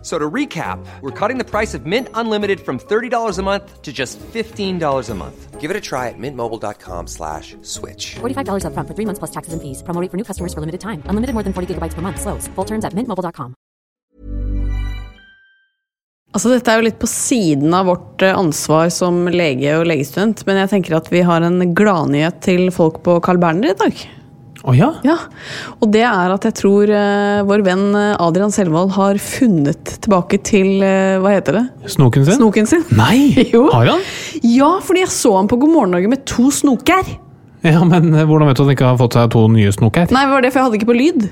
F- So to recap, we're cutting the price of Mint Unlimited from $30 a month to just $15 a month. Give it a try at mintmobile.com slash switch. $45 upfront for three months plus taxes and fees. Promo rate for new customers for limited time. Unlimited more than 40 gigabytes per month. Slows. Full terms at mintmobile.com. Altså, dette er jo litt på siden av vårt eh, ansvar som lege og legestudent, men jeg tenker at vi har en gladnyhet til folk på Carl Berner i dag. Å ja? Ja, Og det er at jeg tror uh, vår venn eh, Adrian Selvold har funnet tilbake til uh, Hva heter det? Snoken sin? Snoken sin. Nei! Jo. Har han? Ja, fordi jeg så ham på God morgen Norge med to snoker. Ja, men hvordan vet du at han ikke har fått seg to nye snoker? Nei, det var det, for jeg hadde ikke på lyd.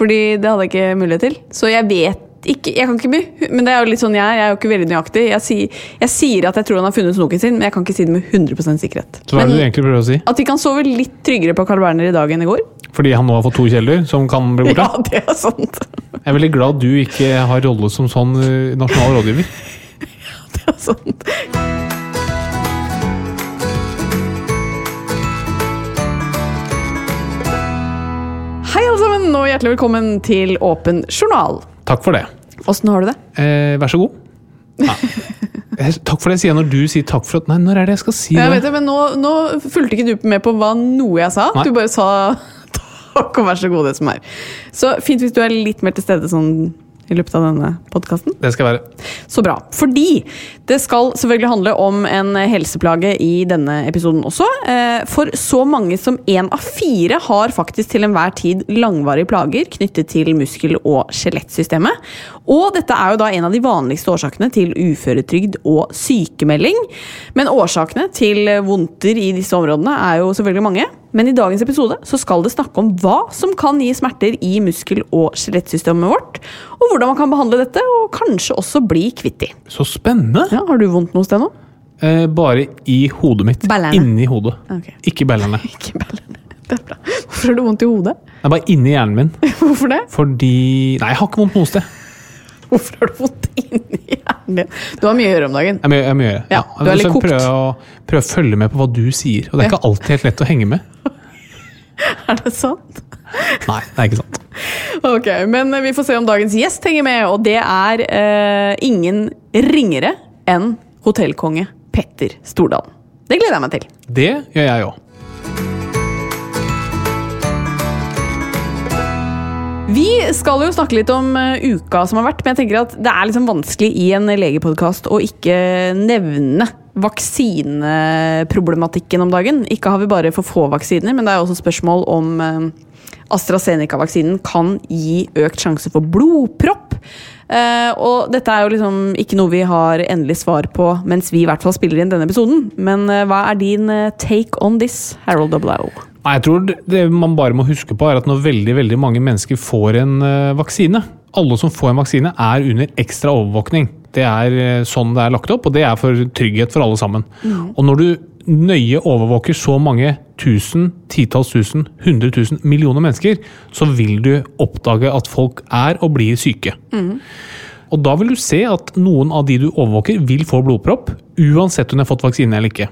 Fordi det hadde jeg ikke mulighet til. Så jeg vet ikke jeg kan ikke bli, Men det er jo litt sånn jeg. Jeg er jo ikke veldig nøyaktig. Jeg sier, jeg sier at jeg tror han har funnet snoken sin, men jeg kan ikke si det med 100 sikkerhet. Så hva er det du egentlig prøver å si? At de kan sove litt tryggere på Carl Berner i dag enn i går? Fordi han nå har fått to kjeller som kan bli borte? Ja, det er sant. Jeg er veldig glad du ikke har rolle som sånn eh, nasjonal rådgiver. Ja, Det er sant. Hei alle sammen, og hjertelig velkommen til Åpen journal. Takk for det. Åssen har du det? Eh, vær så god. Ja. Takk for det, sier jeg når du sier takk for at Nei, når er det jeg skal si Jeg vet det? det, men nå, nå fulgte ikke du med på hva noe jeg sa. Nei. Du bare sa takk og vær så god, det som er. Så fint hvis du er litt mer til stede sånn i løpet av denne podkasten. Det skal være. Så bra. Fordi det skal selvfølgelig handle om en helseplage i denne episoden også. Eh, For så mange som én av fire har faktisk til enhver tid langvarige plager knyttet til muskel- og skjelettsystemet. Og dette er jo da en av de vanligste årsakene til uføretrygd og sykemelding. Men årsakene til vondter i disse områdene er jo selvfølgelig mange. Men i dagens episode så skal det snakke om hva som kan gi smerter i muskel- og skjelettsystemet vårt, og hvordan man kan behandle dette, og kanskje også bli kvitt de. Så spennende! Ja, har du vondt noe sted nå? Eh, bare i hodet mitt. Bellene. Inni hodet. Okay. Ikke bellene. Ikke bellene. Det er bra. Hvorfor har du vondt i hodet? Det er bare inni hjernen min. Hvorfor det? Fordi Nei, jeg har ikke vondt noe sted. Hvorfor har du vondt inni hjernen din? Du har mye å gjøre om dagen. Jeg jeg det. Ja, du er litt kokt. Prøv å, prøv å følge med på hva du sier. Og det er ikke alltid helt lett å henge med. Er det sant? Nei, det er ikke sant. Ok, men vi får se om dagens gjest henger med, og det er eh, ingen ringere enn hotellkonge Petter Stordalen. Det gleder jeg meg til. Det gjør jeg òg. Vi skal jo snakke litt om eh, uka som har vært, men jeg tenker at det er liksom vanskelig i en legepodkast å ikke nevne vaksineproblematikken om dagen. Ikke har vi bare for få vaksiner, men det er også spørsmål om eh, AstraZeneca-vaksinen kan gi økt sjanse for blodpropp. Eh, og dette er jo liksom ikke noe vi har endelig svar på mens vi i hvert fall spiller inn denne episoden. Men hva er din take on this, Harold Doblow? Nei, jeg tror det- man bare må huske på, er at når veldig veldig mange mennesker får en eh, vaksine Alle som får en vaksine, er under ekstra overvåkning. Det er eh, sånn det er lagt opp, og det er for trygghet for alle sammen. Og når du nøye overvåker så mange tusen, titalls tusen, hundre tusen, millioner mennesker, så vil du oppdage at folk er og blir syke. Og da vil du se at noen av de du overvåker, vil få blodpropp, uansett om de har fått vaksine eller ikke.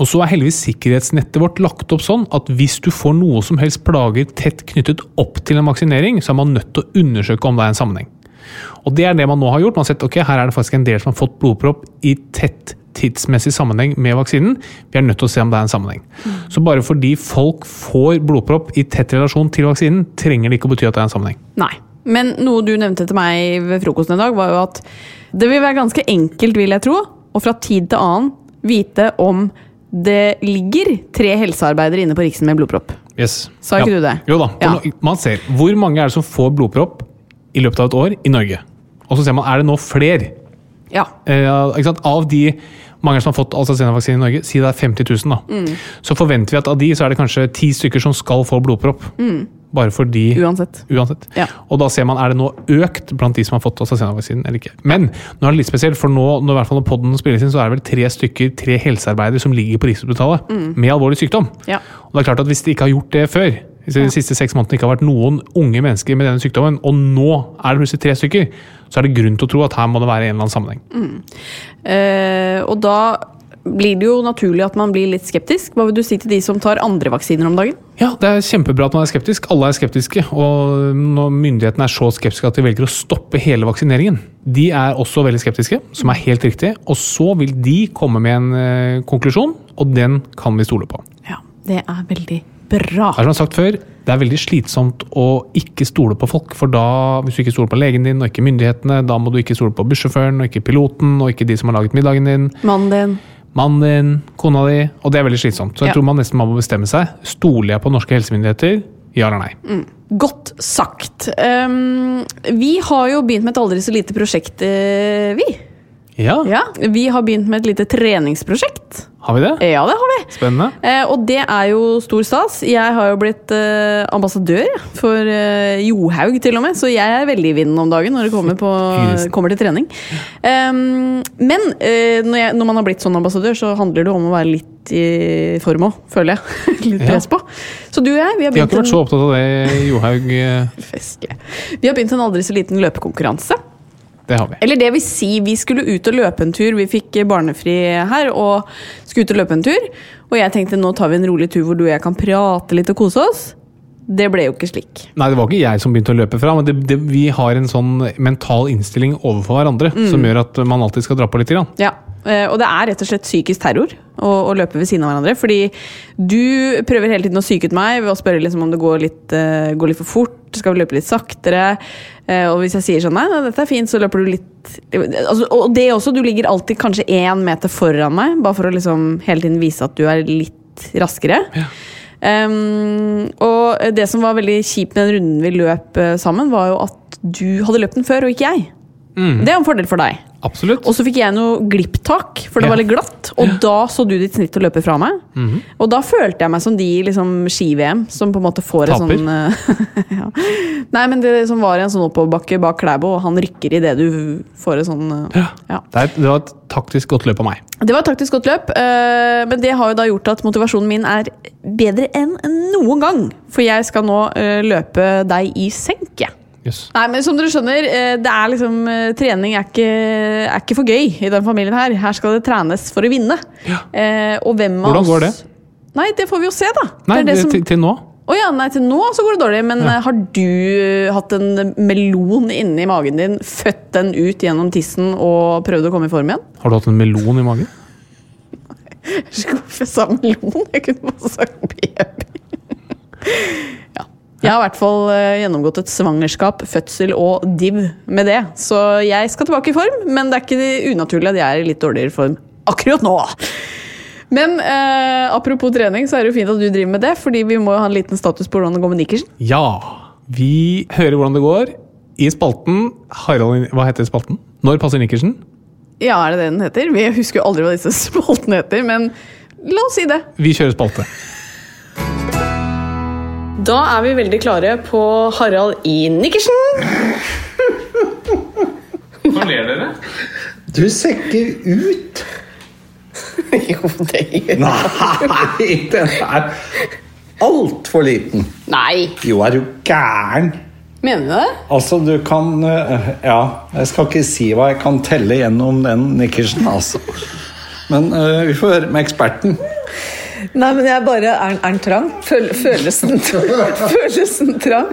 Og så er heldigvis sikkerhetsnettet vårt lagt opp sånn at hvis du får noe som helst plager tett knyttet opp til en vaksinering, så er man nødt til å undersøke om det er en sammenheng. Og det er det man nå har gjort. Man har sett ok, her er det faktisk en del som har fått blodpropp i tett tidsmessig sammenheng med vaksinen. Vi er nødt til å se om det er en sammenheng. Så bare fordi folk får blodpropp i tett relasjon til vaksinen, trenger det ikke å bety at det er en sammenheng. Nei. Men noe du nevnte til meg ved frokosten i dag, var jo at det vil være ganske enkelt, vil jeg tro, og fra tid til annen vite om det ligger tre helsearbeidere inne på Riksen med blodpropp. Yes. Sa ikke du det? Jo da. Ja. Man ser hvor mange er det som får blodpropp i løpet av et år i Norge. Og så ser man er det nå flere. Ja. Eh? Av de mange som har fått AstraZeneca-vaksine i Norge, si det er 50 000, da. så forventer vi at av de så er det kanskje ti stykker som skal få blodpropp. Bare fordi Uansett. Uansett. Ja. Og da ser man er det nå økt blant de som har fått AstraZeneca-vaksinen eller ikke. Men nå er det litt spesielt, for nå, når, i hvert fall når podden spilles inn, så er det vel tre stykker, tre helsearbeidere som ligger på Rikshospitalet med alvorlig sykdom. Ja. Og det er klart at Hvis de ikke har gjort det før, hvis det de siste seks månedene ikke har vært noen unge mennesker med denne sykdommen, og nå er det plutselig tre stykker, så er det grunn til å tro at her må det være en eller annen sammenheng. Eh, og da blir det jo naturlig at man blir litt skeptisk. Hva vil du si til de som tar andre vaksiner om dagen? Ja, Det er kjempebra at man er skeptisk. Alle er skeptiske. Og når myndighetene er så skeptiske at de velger å stoppe hele vaksineringen De er også veldig skeptiske, som er helt riktig. Og så vil de komme med en eh, konklusjon, og den kan vi stole på. Ja, det er veldig bra. Det er som jeg har sagt før, det er veldig slitsomt å ikke stole på folk. For da, hvis du ikke stoler på legen din og ikke myndighetene, da må du ikke stole på bussjåføren og ikke piloten og ikke de som har laget middagen din. Mannen din. Mannen din, kona di. Og det er veldig slitsomt. Så jeg Ja. tror man nesten må bestemme seg. Stoler jeg på norske helsemyndigheter? Ja eller nei? Godt sagt. Um, vi har jo begynt med et aldri så lite prosjekt, eh, vi. Ja, Ja, Vi har begynt med et lite treningsprosjekt. har vi det? Ja, det har vi. Spennende. Eh, og det er jo stor stas. Jeg har jo blitt eh, ambassadør for eh, Johaug, til og med. Så jeg er veldig i vinden om dagen når det kommer, på, kommer til trening. Um, men eh, når, jeg, når man har blitt sånn ambassadør, så handler det om å være litt i form òg, føler jeg. litt press på. Så du og jeg, vi har begynt De har ikke vært så opptatt av det, Johaug. Feske. Vi har begynt en aldri så liten løpekonkurranse. Det har vi. Eller det vil si, vi skulle ut og løpe en tur. Vi fikk barnefri her og skulle ut og løpe en tur. Og jeg tenkte nå tar vi en rolig tur hvor du og jeg kan prate litt og kose oss. Det ble jo ikke slik. Nei, det var ikke jeg som begynte å løpe fra, men det, det, vi har en sånn mental innstilling overfor hverandre som gjør at man alltid skal dra på litt. Grann. Ja, eh, Og det er rett og slett psykisk terror å, å løpe ved siden av hverandre. Fordi du prøver hele tiden å psyke ut meg ved å spørre liksom om det går litt, eh, går litt for fort. Skal vi løpe litt saktere? Eh, og hvis jeg sier sånn nei, nei, dette er fint, så løper du litt altså, Og det også, du ligger alltid kanskje én meter foran meg, bare for å liksom hele tiden vise at du er litt raskere. Um, og det som var veldig kjipt med den runden vi løp eh, sammen, var jo at du hadde løpt den før, og ikke jeg. Det er en fordel for deg. Absolutt. Og så fikk jeg noe glipptak, for det Ja. var litt glatt. Og da så du ditt snitt å løpe fra meg. Mhm. Og da følte jeg meg som de i liksom, ski-VM som på en måte får en Taper. sånn eh, ja. Nei, men det som var i en sånn oppoverbakke bak Klæbo, og han rykker idet du får en sånn eh, Ja. ja. Det, det var et taktisk godt løp av meg. Det var et taktisk godt løp, øh, men det har jo da gjort at motivasjonen min er bedre enn noen gang. For jeg skal nå øh, løpe deg i senk, jeg. Jøss. Nei, men som dere skjønner, eh, det er liksom eh, trening er ikke, er ikke for gøy i den familien her. Her skal det trenes for å vinne. Ja. Eh, og hvem av Hvordan går det? Nei, det får vi jo se, da. Nei, det er det som... til, til nå? Å ja, nei, til nå så går det dårlig, men Ja. eh, har du hatt en melon inni magen din, født den ut gjennom tissen og prøvd å komme i form igjen? Har du hatt en melon i magen? Hvorfor sa melon? Jeg kunne bare sagt baby. Jeg har i hvert fall eh, gjennomgått et svangerskap, fødsel og div med det. Så jeg skal tilbake i form, men det er ikke unaturlig at jeg er i litt dårligere form akkurat nå. Men eh, apropos trening, så er det jo fint at du driver med det, fordi vi må jo ha en liten status på hvordan det går med Nikersen. Ja. Vi hører hvordan det går i spalten Harald, Hva heter spalten? Når passer Nikersen? Ja, er det det den heter? Vi husker jo aldri hva disse spaltene heter, men la oss si det. Vi kjører spalte. Da er vi veldig klare på Harald i Nikkersen. Hva ler dere? Du ser ikke ut. jo, det gjør Nei, den er altfor liten. Nei, Jo, er du gæren? mener du det? Altså, du kan eh, Ja, jeg skal ikke si hva jeg kan telle gjennom den nikkersen, altså. Men uh, vi får høre med eksperten. Nei, men jeg bare Er, den trang? Føl, føles den trang?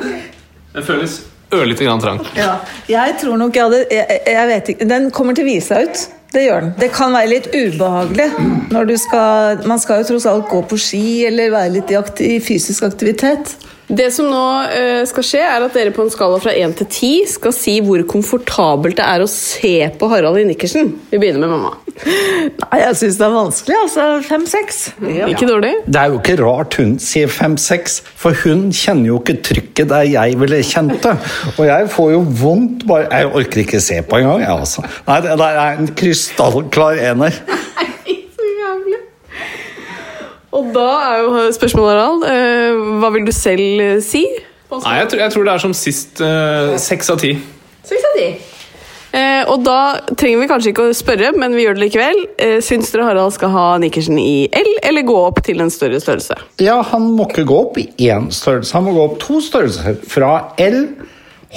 Den føles ørlite grann trang. Ja. Jeg tror nok jeg hadde jeg, jeg vet ikke, Den kommer til å vise seg ut. Det gjør den. Det kan være litt ubehagelig. Når du skal, man skal jo tross alt gå på ski eller være litt i, aktiv, i fysisk aktivitet. Det som nå uh, skal skje, er at dere på en skala fra 1 til 10 skal si hvor komfortabelt det er å se på Harald i nikkersen. Vi begynner med mamma. Nei, jeg syns det er vanskelig. altså. Fem-seks. Ikke dårlig? Det er jo ikke rart hun sier 5-6, for hun kjenner jo ikke trykket der jeg ville kjent det. Og jeg får jo vondt bare Jeg orker ikke se på engang. jeg, Altså. Nei, det det er en krystallklar ener. Og da er jo spørsmålet, Harald, eh, hva vil du selv eh, si? Nei, jeg tror, jeg tror det er som sist. eh, Seks av ti. Seks av ti. Eh, og da trenger vi kanskje ikke å spørre, men vi gjør det likevel. Eh, syns dere Harald skal ha nikkersen i L, eller gå opp til en større størrelse? Ja, han må ikke gå opp i én størrelse, han må gå opp to størrelser. Fra L,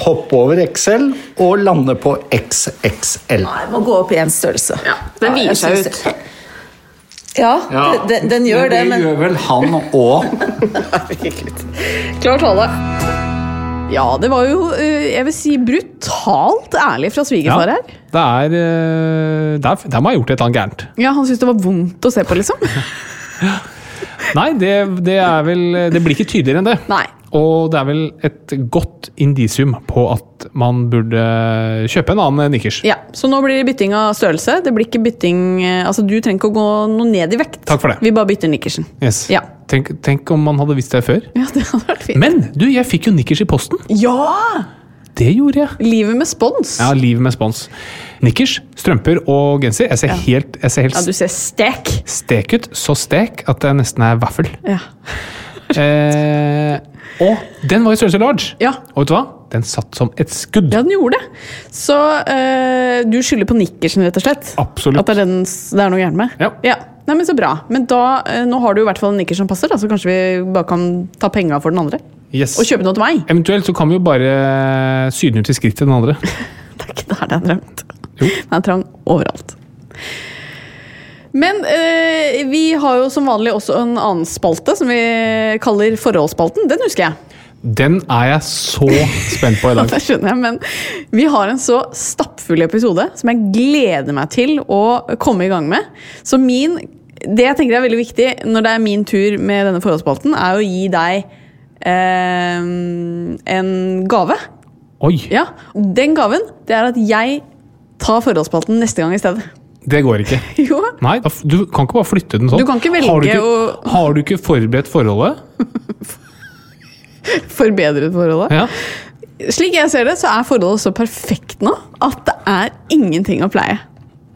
hoppe over XL og lande på XXL. Nei, jeg må gå opp i én størrelse. Ja, den vier jeg seg ut. Det. Ja, den, den gjør det, men Det gjør vel han òg. Klar tale. Ja, det var jo eh, jeg vil si brutalt ærlig fra svigerfar her. Ja, Det er De Der, der må ha gjort et eller annet gærent. Ja, Han syntes det var vondt å se på, liksom. Nei, det, det er vel Det blir ikke tydeligere enn det. Nei. Og det er vel et godt indisium på at man burde kjøpe en annen nikkers. Ja, Så nå blir det bytting av størrelse. Det blir ikke bytting eh, Altså, Du trenger ikke å gå noe ned i vekt. Takk for det. Vi bare bytter nikkersen. Yes. Ja. Tenk, tenk om man hadde visst det før. Ja, det hadde vært fint. Men du, jeg fikk jo nikkers i posten. Ja! Det gjorde jeg. Livet med spons. Ja, Livet med spons. Nikkers, strømper og genser. Jeg ser helt, jeg ser helt Ja, du ser stek. stek ut. Så stek at det nesten er vaffel. Ja. Eh, og den var i størrelse large. Ja. Og vet du hva? Den satt som et skudd. Ja, den gjorde det. Så øh, du skylder på nikkersen, rett og slett? Absolutt. At det er, den, det er noe gærent med? Ja. Nei, men Så bra. Men da, øh, nå har du i hvert fall en nikkers som passer, da, så kanskje vi bare kan ta penga for den andre? Yes. Og kjøpe noe til meg? Eventuelt så kan vi jo bare sy den ut i skrittet, den andre. Det er ikke der det er drømt. Jo. Det er trang overalt. Men eh, vi har jo som vanlig også en annen spalte som vi kaller Forholdsspalten. Den husker jeg. Den er jeg så spent på i dag. Det skjønner jeg, men vi har en så stappfull episode som jeg gleder meg til å komme i gang med. Så min, det jeg tenker er veldig viktig når det er min tur med denne forholdsspalten, er å gi deg eh, en gave. Oi, Ja, Den gaven det er at jeg tar forholdsspalten neste gang i stedet. Det går ikke. Jo, Nei, du kan ikke bare flytte den sånn. Du kan ikke velge har ikke, å- Har du ikke forberedt forholdet? forbedret forholdet. Ja. Slik jeg ser det, så er forholdet så perfekt nå at det er ingenting å pleie.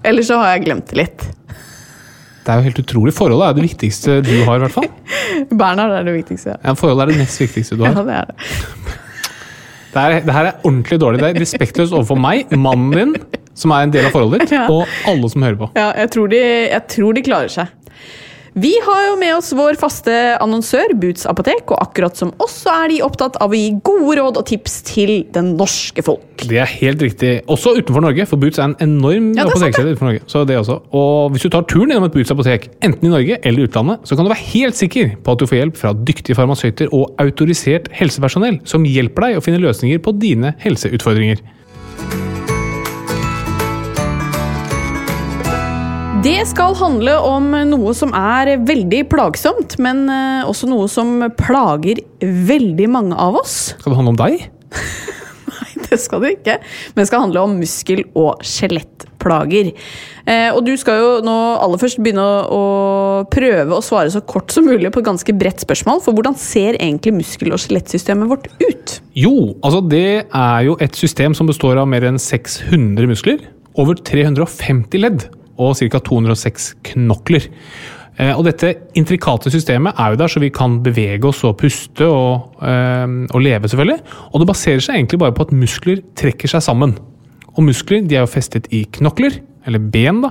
Eller så har jeg glemt det litt. Det er jo helt utrolig. Forholdet er det viktigste du har, i hvert fall. Bernhard er det viktigste. Ja, forholdet er det nest viktigste du Ja, har. det er det. Det, er, det her er ordentlig dårlig. Det er respektløst overfor meg, mannen din, som er en del av forholdet ditt, Ja. og alle som hører på. Ja, jeg tror, de, jeg tror de klarer seg. Vi har jo med oss vår faste annonsør, Boots apotek, og akkurat som oss så er de opptatt av å gi gode råd og tips til det norske folk. Det er helt riktig. Også utenfor Norge, for Boots er en enorm Ja, apotekkjede utenfor Norge. Så det også. Og hvis du tar turen gjennom et Boots apotek, enten i Norge eller utlandet, så kan du være helt sikker på at du får hjelp fra dyktige farmasøyter og autorisert helsepersonell som hjelper deg å finne løsninger på dine helseutfordringer. Det skal handle om noe som er veldig plagsomt, men eh, også noe som plager veldig mange av oss. Skal det handle om deg? Nei, det skal det ikke. Men det skal handle om muskel- og skjelettplager. Eh, og du skal jo nå aller først begynne å, å prøve å svare så kort som mulig på et ganske bredt spørsmål. For hvordan ser egentlig muskel- og skjelettsystemet vårt ut? Jo, altså det er jo et system som består av mer enn 600 muskler, over 350 ledd og ca. 206 knokler. Eh, Og dette intrikate systemet er jo der så vi kan bevege oss og puste og, eh, og leve, selvfølgelig. Og det baserer seg egentlig bare på at muskler trekker seg sammen. Og muskler de er jo festet i knokler, eller ben, da.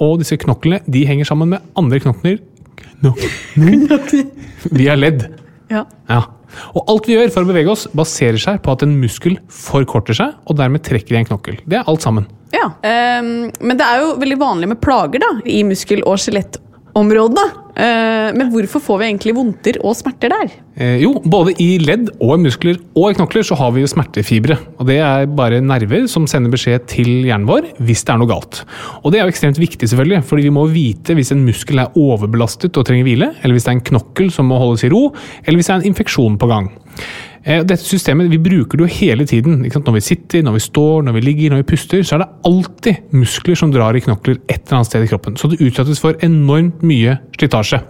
Og disse knoklene de henger sammen med andre knokler knokler, via ledd. Ja. Ja. Og alt vi gjør for å bevege oss, baserer seg på at en muskel forkorter seg, og dermed trekker i en knokkel. Det er alt sammen. ja. um, men det er jo veldig vanlig med plager da, i muskel- og skjelettområdene. Eh, men hvorfor får vi egentlig vondter og smerter der? Eh, jo, både i ledd og i muskler og i knokler så har vi jo smertefibre. Og det er bare nerver som sender beskjed til hjernen vår hvis det er noe galt. Og det er jo ekstremt viktig, selvfølgelig, fordi vi må vite hvis en muskel er overbelastet og trenger hvile, eller hvis det er en knokkel som må holdes i ro, eller hvis det er en infeksjon på gang. Eh, Dette systemet vi bruker det jo hele tiden. Når vi sitter, når vi står, når vi ligger, når vi puster, så er det alltid muskler som drar i knokler et eller annet sted i kroppen. Så det utsettes for enormt mye slitasje.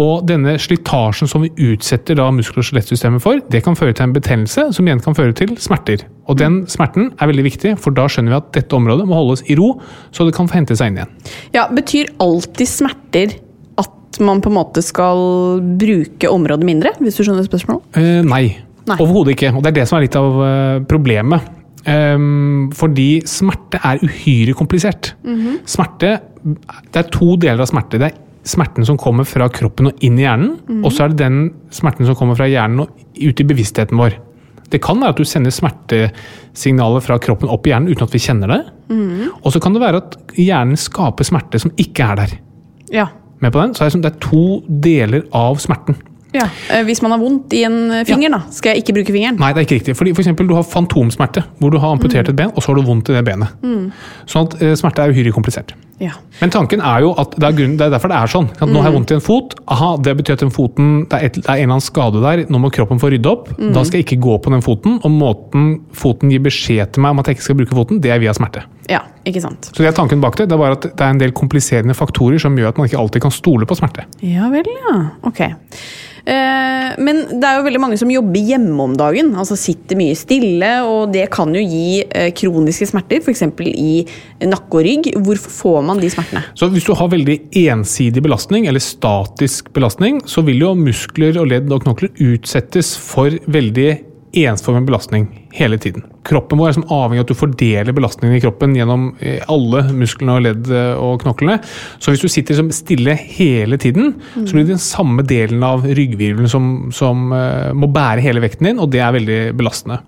Og denne slitasjen som vi utsetter da muskel- og skjelettsystemet for, det kan føre til en betennelse, som igjen kan føre til smerter. Og den smerten er veldig viktig, for da skjønner vi at dette området må holdes i ro, så det kan hente seg inn igjen. Ja, Betyr alltid smerter at man på en måte skal bruke området mindre? Hvis du skjønner spørsmålet? Eh, nei, Nei. overhodet ikke. Og det er det som er litt av eh, problemet. Um, fordi smerte er uhyre komplisert. Smerte Det er to deler av smerte. Det er smerten som kommer fra kroppen og inn i hjernen, og så er det den smerten som kommer fra hjernen og ut i bevisstheten vår. Det kan være at du sender smertesignaler fra kroppen opp i hjernen uten at vi kjenner det. Og så kan det være at hjernen skaper smerte som ikke er der. Ja. Med på den? Så er det, sånn, det er to deler av smerten. ja. Eh, Hvis man har vondt i en finger, finger, da, skal jeg ikke bruke fingeren? Nei, det er ikke riktig. Fordi for eksempel, du har fantomsmerte, hvor du har amputert et ben, og så har du vondt i det benet. Sånn at eh, smerte er uhyre komplisert. Ja. Men tanken er jo at det er, grunnen, det er derfor det er sånn. At nå har jeg vondt i en fot. Aha, det betyr at den foten, det er, et, det er en eller annen skade der. Nå må kroppen få rydde opp. Da skal jeg ikke gå på den foten. Og måten foten gir beskjed til meg om at jeg ikke skal bruke foten, det er via smerte. ja, ikke sant. Så det er tanken bak det. Det er bare at det er en del kompliserende faktorer som gjør at man ikke alltid kan stole på smerte. Ja vel, ja. Ok. Eh, men det er jo veldig mange som jobber hjemme om dagen. Altså sitter mye stille, og det kan jo gi eh, kroniske smerter, f.eks. i nakke og rygg. Hvorfor får man de smertene? Så hvis du har veldig ensidig belastning, eller statisk belastning, så vil jo muskler og ledd og knokler utsettes for veldig ensformig belastning hele tiden. Kroppen vår er som avhengig av at du fordeler belastningen i kroppen gjennom eh, alle musklene og ledd eh, og knoklene. Så hvis du sitter som stille hele tiden, så blir det den samme delen av ryggvirvelen som, som uh, må bære hele vekten din, og det er veldig belastende.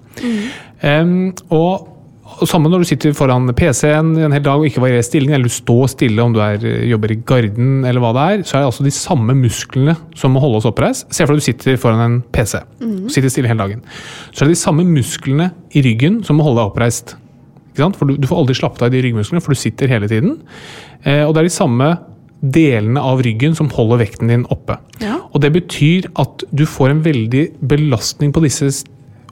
Em, og og Samme når du sitter foran PC-en en hel dag og ikke varierer stillingen, eller du står stille om du er, jobber i garden eller hva det er, så er det altså de samme musklene som må holde oss oppreist. Se for deg du sitter foran en PC og sitter stille hele dagen. Så er det de samme musklene i ryggen som må holde deg oppreist. For du, du får aldri slappet av i de ryggmusklene, for du sitter hele tiden. Eh, og det er de samme delene av ryggen som holder vekten din oppe. Ja. Og det betyr at du får en veldig belastning på disse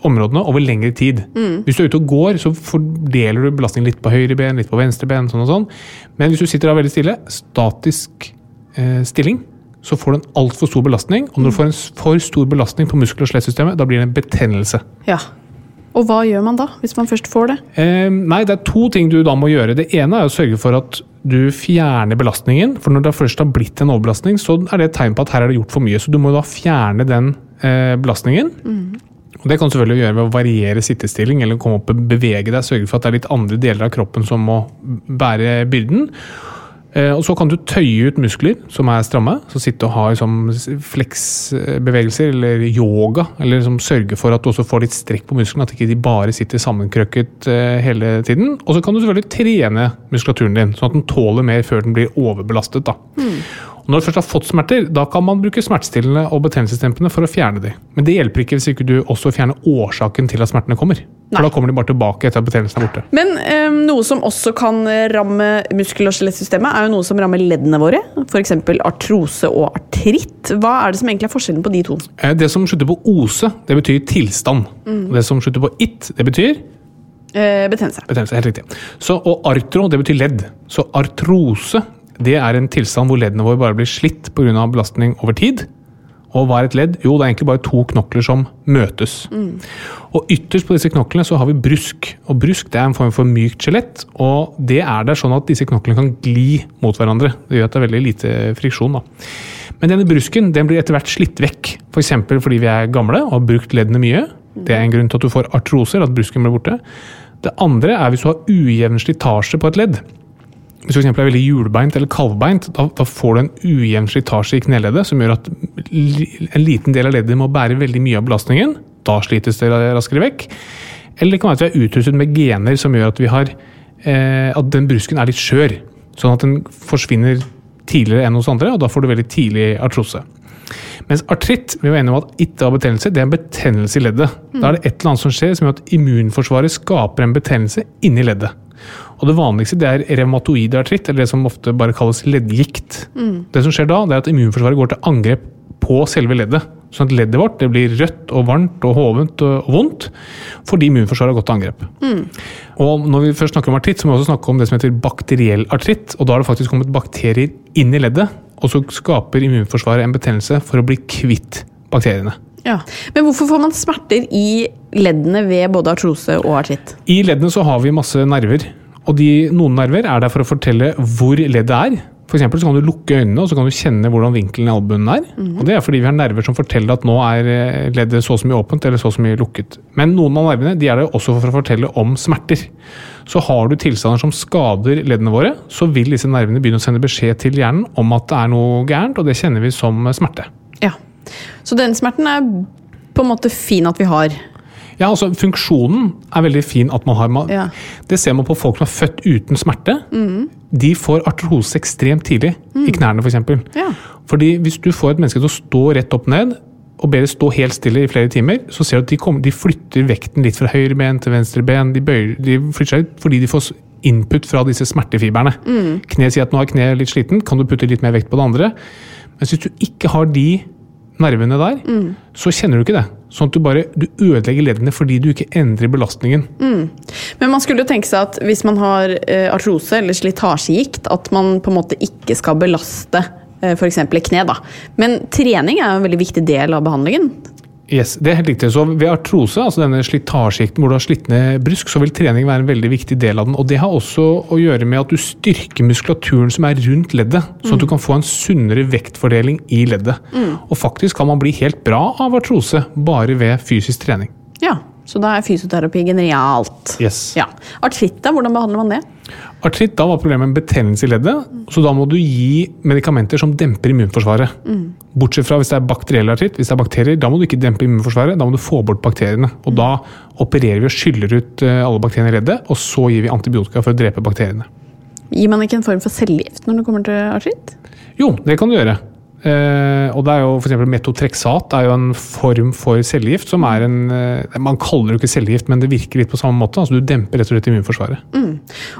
områdene over lengre tid. Hvis du er ute og går, så fordeler du belastningen litt på høyre ben, litt på venstre ben, sånn og sånn. Men hvis du sitter da veldig stille, statisk eh, stilling, så får du en altfor stor belastning. Og når du får en for stor belastning på muskel- og skjelettsystemet, da blir det en betennelse. Ja. Og hva gjør man da, hvis man først får det? Eh, nei, det er to ting du da må gjøre. Det ene er å sørge for at du fjerner belastningen. For når det først har blitt en overbelastning, så er det et tegn på at her er det gjort for mye. Så du må da fjerne den eh, belastningen. Og Det kan du selvfølgelig gjøre ved å variere sittestilling eller komme opp og bevege deg. Sørge for at det er litt andre deler av kroppen som må bære byrden. Eh, Og så kan du tøye ut muskler som er stramme. Så sitte og ha liksom fleksbevegelser eller yoga. Eller liksom sørge for at du også får litt strekk på musklene, at ikke de bare sitter sammenkrøkket eh, hele tiden. Og så kan du selvfølgelig trene muskulaturen din, sånn at den tåler mer før den blir overbelastet. da. Og når du først har fått smerter, da kan man bruke smertestillende og betennelsesdempende for å fjerne de. Men det hjelper ikke hvis ikke du også fjerner årsaken til at smertene kommer. For Nei. da kommer de bare tilbake etter at betennelsen er borte. Men eh, noe som også kan ramme muskel- og skjelettsystemet, er jo noe som rammer leddene våre. F.eks. artrose og artritt. Hva er det som egentlig er forskjellen på de to? Eh, Det som slutter på ose, det betyr tilstand. Mm. det som slutter på it, det betyr Eh, betennelse. betennelse. Helt riktig. Så, og artro, det betyr ledd. Så artrose, det er en tilstand hvor leddene våre bare blir slitt pga. belastning over tid. Og hva er et ledd? Jo, det er egentlig bare to knokler som møtes. Og ytterst på disse knoklene så har vi brusk. Og brusk det er en form for mykt skjelett. Og det er der sånn at disse knoklene kan gli mot hverandre. Det gjør at det er veldig lite friksjon. da. Men denne brusken den blir etter hvert slitt vekk. F.eks. fordi vi er gamle og har brukt leddene mye. Det er en grunn til at du får artroser, at brusken blir borte. Det andre er hvis du har ujevn slitasje på et ledd. Hvis du for er veldig hjulbeint eller kalvbeint, da, da får du en ujevn slitasje i kneleddet som gjør at en liten del av leddet må bære veldig mye av belastningen. Da slites det raskere vekk. Eller det kan være at vi er utrustet med gener som gjør at, har, eh, at den brusken er litt skjør. Sånn at den forsvinner tidligere enn hos andre, og da får du veldig tidlig artrose. Mens artritt vi var enige om at ikke har betennelse, det er en betennelse i leddet. Da er det et eller annet som skjer som gjør at immunforsvaret skaper en betennelse inni leddet. Og Det vanligste det er revmatoid artritt, eller det som ofte bare kalles leddgikt. Det som skjer da, det er at immunforsvaret går til angrep på selve leddet. Sånn at leddet vårt blir rødt og varmt og hovent og vondt fordi immunforsvaret har gått til angrep. Og Når vi først snakker om artritt, så må vi også snakke om det som heter bakteriell artritt. og Da har det faktisk kommet bakterier inn i leddet, og så skaper immunforsvaret en betennelse for å bli kvitt bakteriene. Ja. Men hvorfor får man smerter i leddene ved både artrose og artritt? I leddene så har vi masse nerver. Og de, noen nerver er der for å fortelle hvor leddet er. For eksempel så kan du lukke øynene og så kan du kjenne hvordan vinkelen i albuen er. Og Det er fordi vi har nerver som forteller at nå er eh, leddet så og så mye åpent eller så og så mye lukket. Men noen av nervene de er der også for å fortelle om smerter. Så har du tilstander som skader leddene våre, så vil disse nervene begynne å sende beskjed til hjernen om at det er noe gærent, og det kjenner vi som smerte. Ja. Så den smerten er på en måte fin at vi har. Ja, altså Funksjonen er veldig fin at man har. Man, Ja. Det ser man på folk som er født uten smerte. De får artrose ekstremt tidlig, i knærne f.eks. For Ja. Fordi hvis du får et menneske til å stå rett opp ned, og ber det stå helt stille i flere timer, så ser du at de, kommer, de flytter vekten litt fra høyre ben til venstre ben. De, bøyer, de flytter seg ut fordi de får input fra disse smertefibrene. Kneet sier at nå er kneet litt sliten, kan du putte litt mer vekt på det andre? Men hvis du ikke har de nervene der, så kjenner du ikke det. Sånn at du bare du ødelegger leddene fordi du ikke endrer belastningen. Men man skulle jo tenke seg at hvis man har eh, artrose eller slitasjegikt, at man på en måte ikke skal belaste eh, f.eks. kne. da. Men trening er jo en veldig viktig del av behandlingen. Yes, det er helt riktig. Så Ved artrose, altså denne slitasjegikten hvor du har slitt ned brusk, så vil trening være en veldig viktig del av den. Og Det har også å gjøre med at du styrker muskulaturen som er rundt leddet, sånn at du kan få en sunnere vektfordeling i leddet. Og faktisk kan man bli helt bra av artrose bare ved fysisk trening. Ja, Så da er fysioterapi genialt. Yes. Ja. Artritt, da, hvordan behandler man det? Artritt, da var problemet en betennelse i leddet, så da må du gi medikamenter som demper immunforsvaret. Bortsett fra hvis det er bakteriell artritt, hvis det er bakterier, da må du ikke dempe immunforsvaret, da må du få bort bakteriene. Og da opererer vi og skyller ut eh, alle bakteriene i leddet, og så gir vi antibiotika for å drepe bakteriene. Gir man ikke en form for cellegift når det kommer til artritt? Jo, det kan du gjøre. Eh, og det er jo for eksempel Metotreksat er jo en form for cellegift som er en eh, Man kaller det jo ikke cellegift, men det virker litt på samme måte. altså Du demper rett og slett immunforsvaret.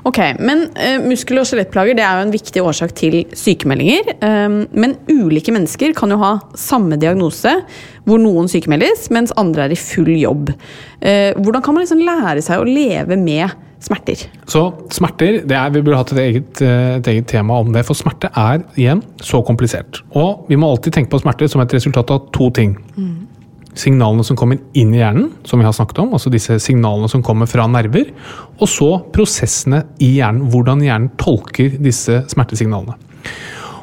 Ok, men eh, Muskel- og skjelettplager det er jo en viktig årsak til sykemeldinger. Um, men ulike mennesker kan jo ha samme diagnose, hvor noen sykemeldes, mens andre er i full jobb. Hvordan kan man liksom lære seg å leve med smerter? Så smerter, er, vi burde hatt et eget, eh, et eget tema om det, for smerte er igjen så komplisert. Og vi må alltid tenke på smerte som et resultat av to ting. Signalene som kommer inn i hjernen, som vi har snakket om, altså disse signalene som kommer fra nerver, og så prosessene i hjernen, hvordan hjernen tolker disse smertesignalene.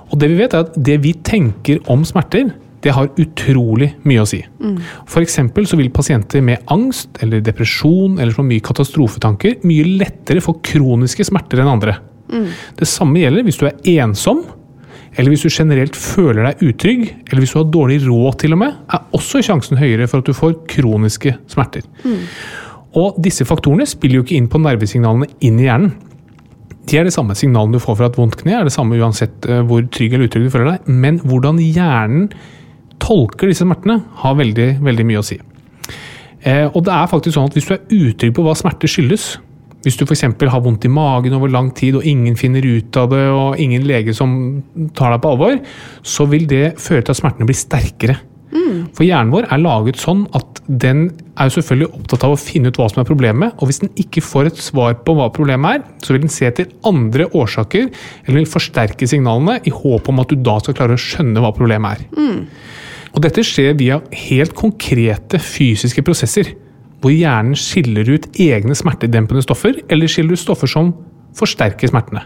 Og det vi vet er at det vi tenker om smerter, det har utrolig mye å si. For eksempel så vil pasienter med angst eller depresjon eller så mye katastrofetanker mye lettere få kroniske smerter enn andre. Det samme gjelder hvis du er ensom, eller hvis du generelt føler deg utrygg, eller hvis du har dårlig råd til og med, er også sjansen høyere for at du får kroniske smerter. Og disse faktorene spiller jo ikke inn på nervesignalene inn i hjernen. De er det samme signalene du får fra et vondt kne, er det samme uansett eh, hvor trygg eller utrygg du føler deg, men hvordan hjernen tolker disse smertene, har veldig, veldig mye å si. Eh, og det er faktisk sånn at hvis du er utrygg på hva smerte skyldes, hvis du f.eks. har vondt i magen over lang tid og ingen finner ut av det, og ingen lege som tar deg på alvor, så vil det føre til at smertene blir sterkere. For hjernen vår er laget sånn at den er jo selvfølgelig opptatt av å finne ut hva som er problemet, og hvis den ikke får et svar på hva problemet er, så vil den se etter andre årsaker, eller vil forsterke signalene i håp om at du da skal klare å skjønne hva problemet er. Og dette skjer via helt konkrete fysiske prosesser, hvor hjernen skiller ut egne smertedempende stoffer, eller skiller ut stoffer som forsterker smertene.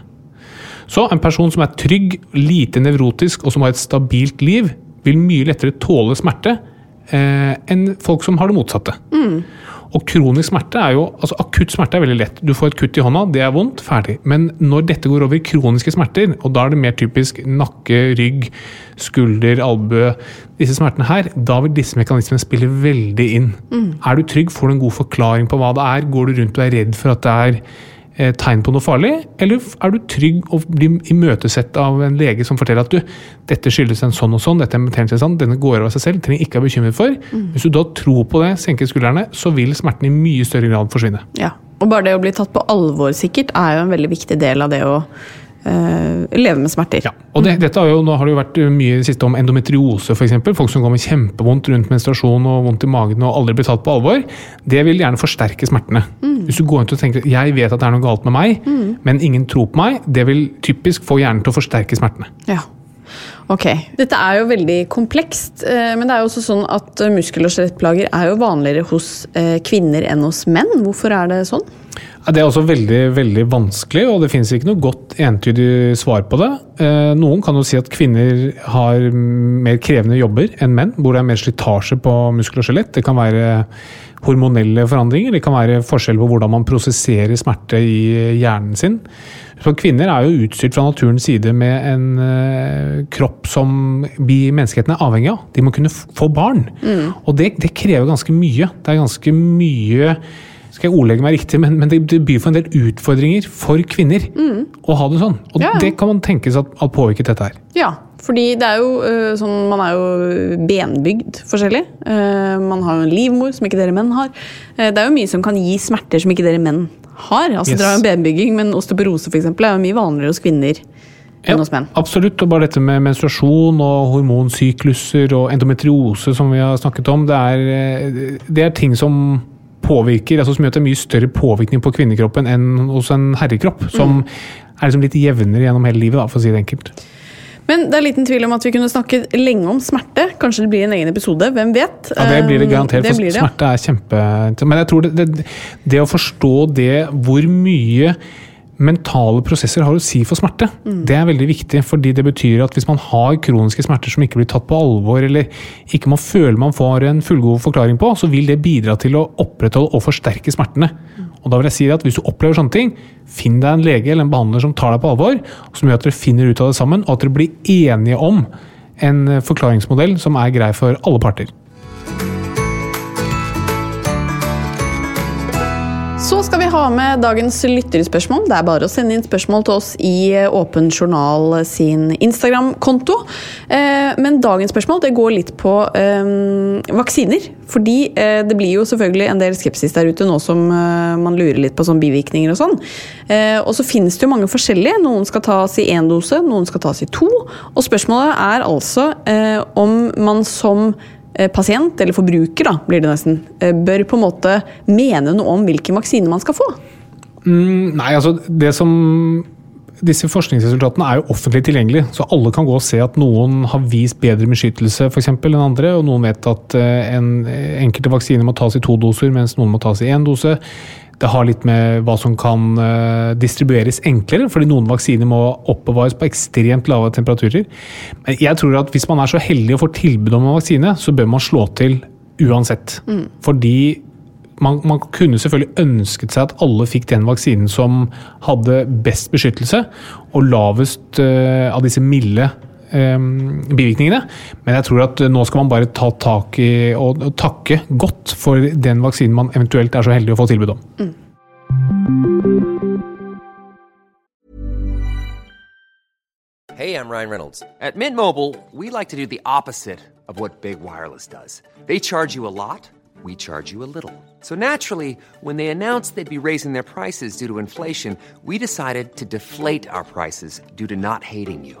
Så en person som er trygg, lite nevrotisk og som har et stabilt liv, vil mye lettere tåle smerte eh, enn folk som har det motsatte. Og kronisk smerte er jo, altså Akutt smerte er veldig lett. Du får et kutt i hånda, det er vondt, ferdig. Men når dette går over i kroniske smerter, og da er det mer typisk nakke, rygg, skulder, albue Disse smertene her, da vil disse mekanismene spille veldig inn. Er du trygg, får du en god forklaring på hva det er. Går du rundt og er redd for at det er tegn på noe farlig, eller er du trygg og blir imøtesett av en lege som forteller at du, dette skyldes en sånn og sånn, dette er en sånn, denne går over av seg selv, trenger ikke være bekymret for. Hvis du da tror på det, senker skuldrene, så vil smerten i mye større grad forsvinne. Ja. Og bare det å bli tatt på alvor sikkert er jo en veldig viktig del av det å eh, leve med smerter. Ja, og det, dette har jo, Nå har det jo vært mye siste om endometriose, f.eks. Folk som går med kjempevondt rundt menstruasjon og vondt i magen og aldri blir tatt på alvor. Det vil gjerne forsterke smertene. Hvis du går rundt og tenker jeg vet at det er noe galt med meg, men ingen tror på meg, det vil typisk få hjernen til å forsterke smertene. Ja. Ok. Dette er jo veldig komplekst, eh, men det er jo også sånn at eh, muskel- og skjelettplager er jo vanligere hos eh, kvinner enn hos menn. Hvorfor er det sånn? Det er også veldig veldig vanskelig, og det finnes ikke noe godt entydig svar på det. Eh, Noen kan jo si at kvinner har mer krevende jobber enn menn, hvor det er mer slitasje på muskel og skjelett. Det kan være hormonelle forandringer, det kan være forskjell på hvordan man prosesserer smerte i hjernen sin. Så Kvinner er jo utstyrt fra naturens side med en eh, kropp som vi menneskeheten er avhengig av. De må kunne få barn. Og det, det krever ganske mye. Det er ganske mye skal jeg ordlegge meg riktig, men, men det, det byr for en del utfordringer for kvinner å ha det sånn. Og Ja, det kan man tenke seg at, at påvirket dette her. Ja, fordi det er jo øh, sånn Man er jo benbygd forskjellig. Eh, man har jo en livmor som ikke dere menn har. Eh, det er jo mye som kan gi smerter som ikke dere menn har. Altså Yes. Dere har jo benbygging, men osteoporose for eksempel, er jo mye vanligere hos kvinner enn hos menn. absolutt. Og bare dette med menstruasjon og hormonsykluser og endometriose som vi har snakket om, det er, eh, det er ting som påvirker, altså som gjør at det er mye større påvirkning på kvinnekroppen enn hos en herrekropp. Som er liksom litt jevnere gjennom hele livet, da, for å si det enkelt. Men det er liten tvil om at vi kunne snakket lenge om smerte. Kanskje det blir en egen episode, hvem vet? Ja, Det blir det garantert, Eh, for blir det, ja. smerte er kjempe... Men jeg tror det, det, det å forstå det, hvor mye mentale prosesser har å si for smerte, Mm. det er veldig viktig. fordi det betyr at hvis man har kroniske smerter som ikke blir tatt på alvor, eller ikke man føler man får en fullgod forklaring på, så vil det bidra til å opprettholde og forsterke smertene. Og da vil jeg si at Hvis du opplever sånne ting, finn deg en lege eller en behandler som tar deg på alvor, som gjør at dere finner ut av det sammen, og at dere blir enige om en forklaringsmodell som er grei for alle parter. Så skal vi ha med dagens lytterspørsmål. Det er bare å sende inn spørsmål til oss i Åpen journal sin Instagram-konto. Eh, Men dagens spørsmål det går litt på eh, vaksiner. Fordi eh, det blir jo selvfølgelig en del skepsis der ute nå som eh, man lurer litt på sånn bivirkninger og sånn. Eh, Og så finnes det jo mange forskjellige. Noen skal tas i én dose, noen skal tas i to. Og spørsmålet er altså eh, om man som eh, pasient, eller forbruker da, blir det nesten, eh, bør på en måte mene noe om hvilken vaksine man skal få. Mm, nei, altså det som disse forskningsresultatene er jo offentlig tilgjengelige, så alle kan gå og se at noen har vist bedre beskyttelse for eksempel, enn andre, og noen vet at eh, en, eh, enkelte vaksiner må tas i to doser, mens noen må tas i én dose. Det har litt med hva som kan eh, distribueres enklere, fordi noen vaksiner må oppbevares på ekstremt lave temperaturer. Men jeg tror at hvis man er så heldig å få tilbud om en vaksine, så bør man slå til uansett. Fordi man, man kunne selvfølgelig ønsket seg at alle fikk den vaksinen som hadde best beskyttelse og lavest uh, av disse milde bivirkningene. Men jeg tror at nå skal man bare ta tak i og, og takke godt for den vaksinen man eventuelt er så heldig å få tilbud om. Hey, I'm Ryan Reynolds. At Mint Mobile, we like to do the opposite of what Big Wireless does. They charge you a lot, we charge you a little. So naturally, when they announced they'd be raising their prices due to inflation, we decided to deflate our prices due to not hating you.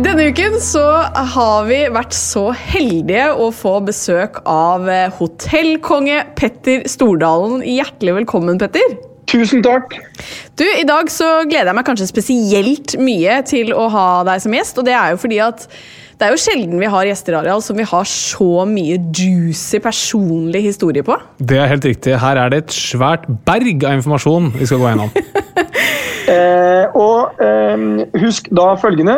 Denne uken så har vi vært så heldige å få besøk av eh, hotellkonge Petter Stordalen. Hjertelig velkommen, Petter. Tusen takk. Du, I dag så gleder jeg meg kanskje spesielt mye til å ha deg som gjest. Og det er jo fordi at det er jo sjelden vi har gjester Ariel, som vi har så mye juicy personlig historie på. Det er helt riktig. Her er det et svært berg av informasjon vi skal gå gjennom. Eh, og eh, husk da følgende.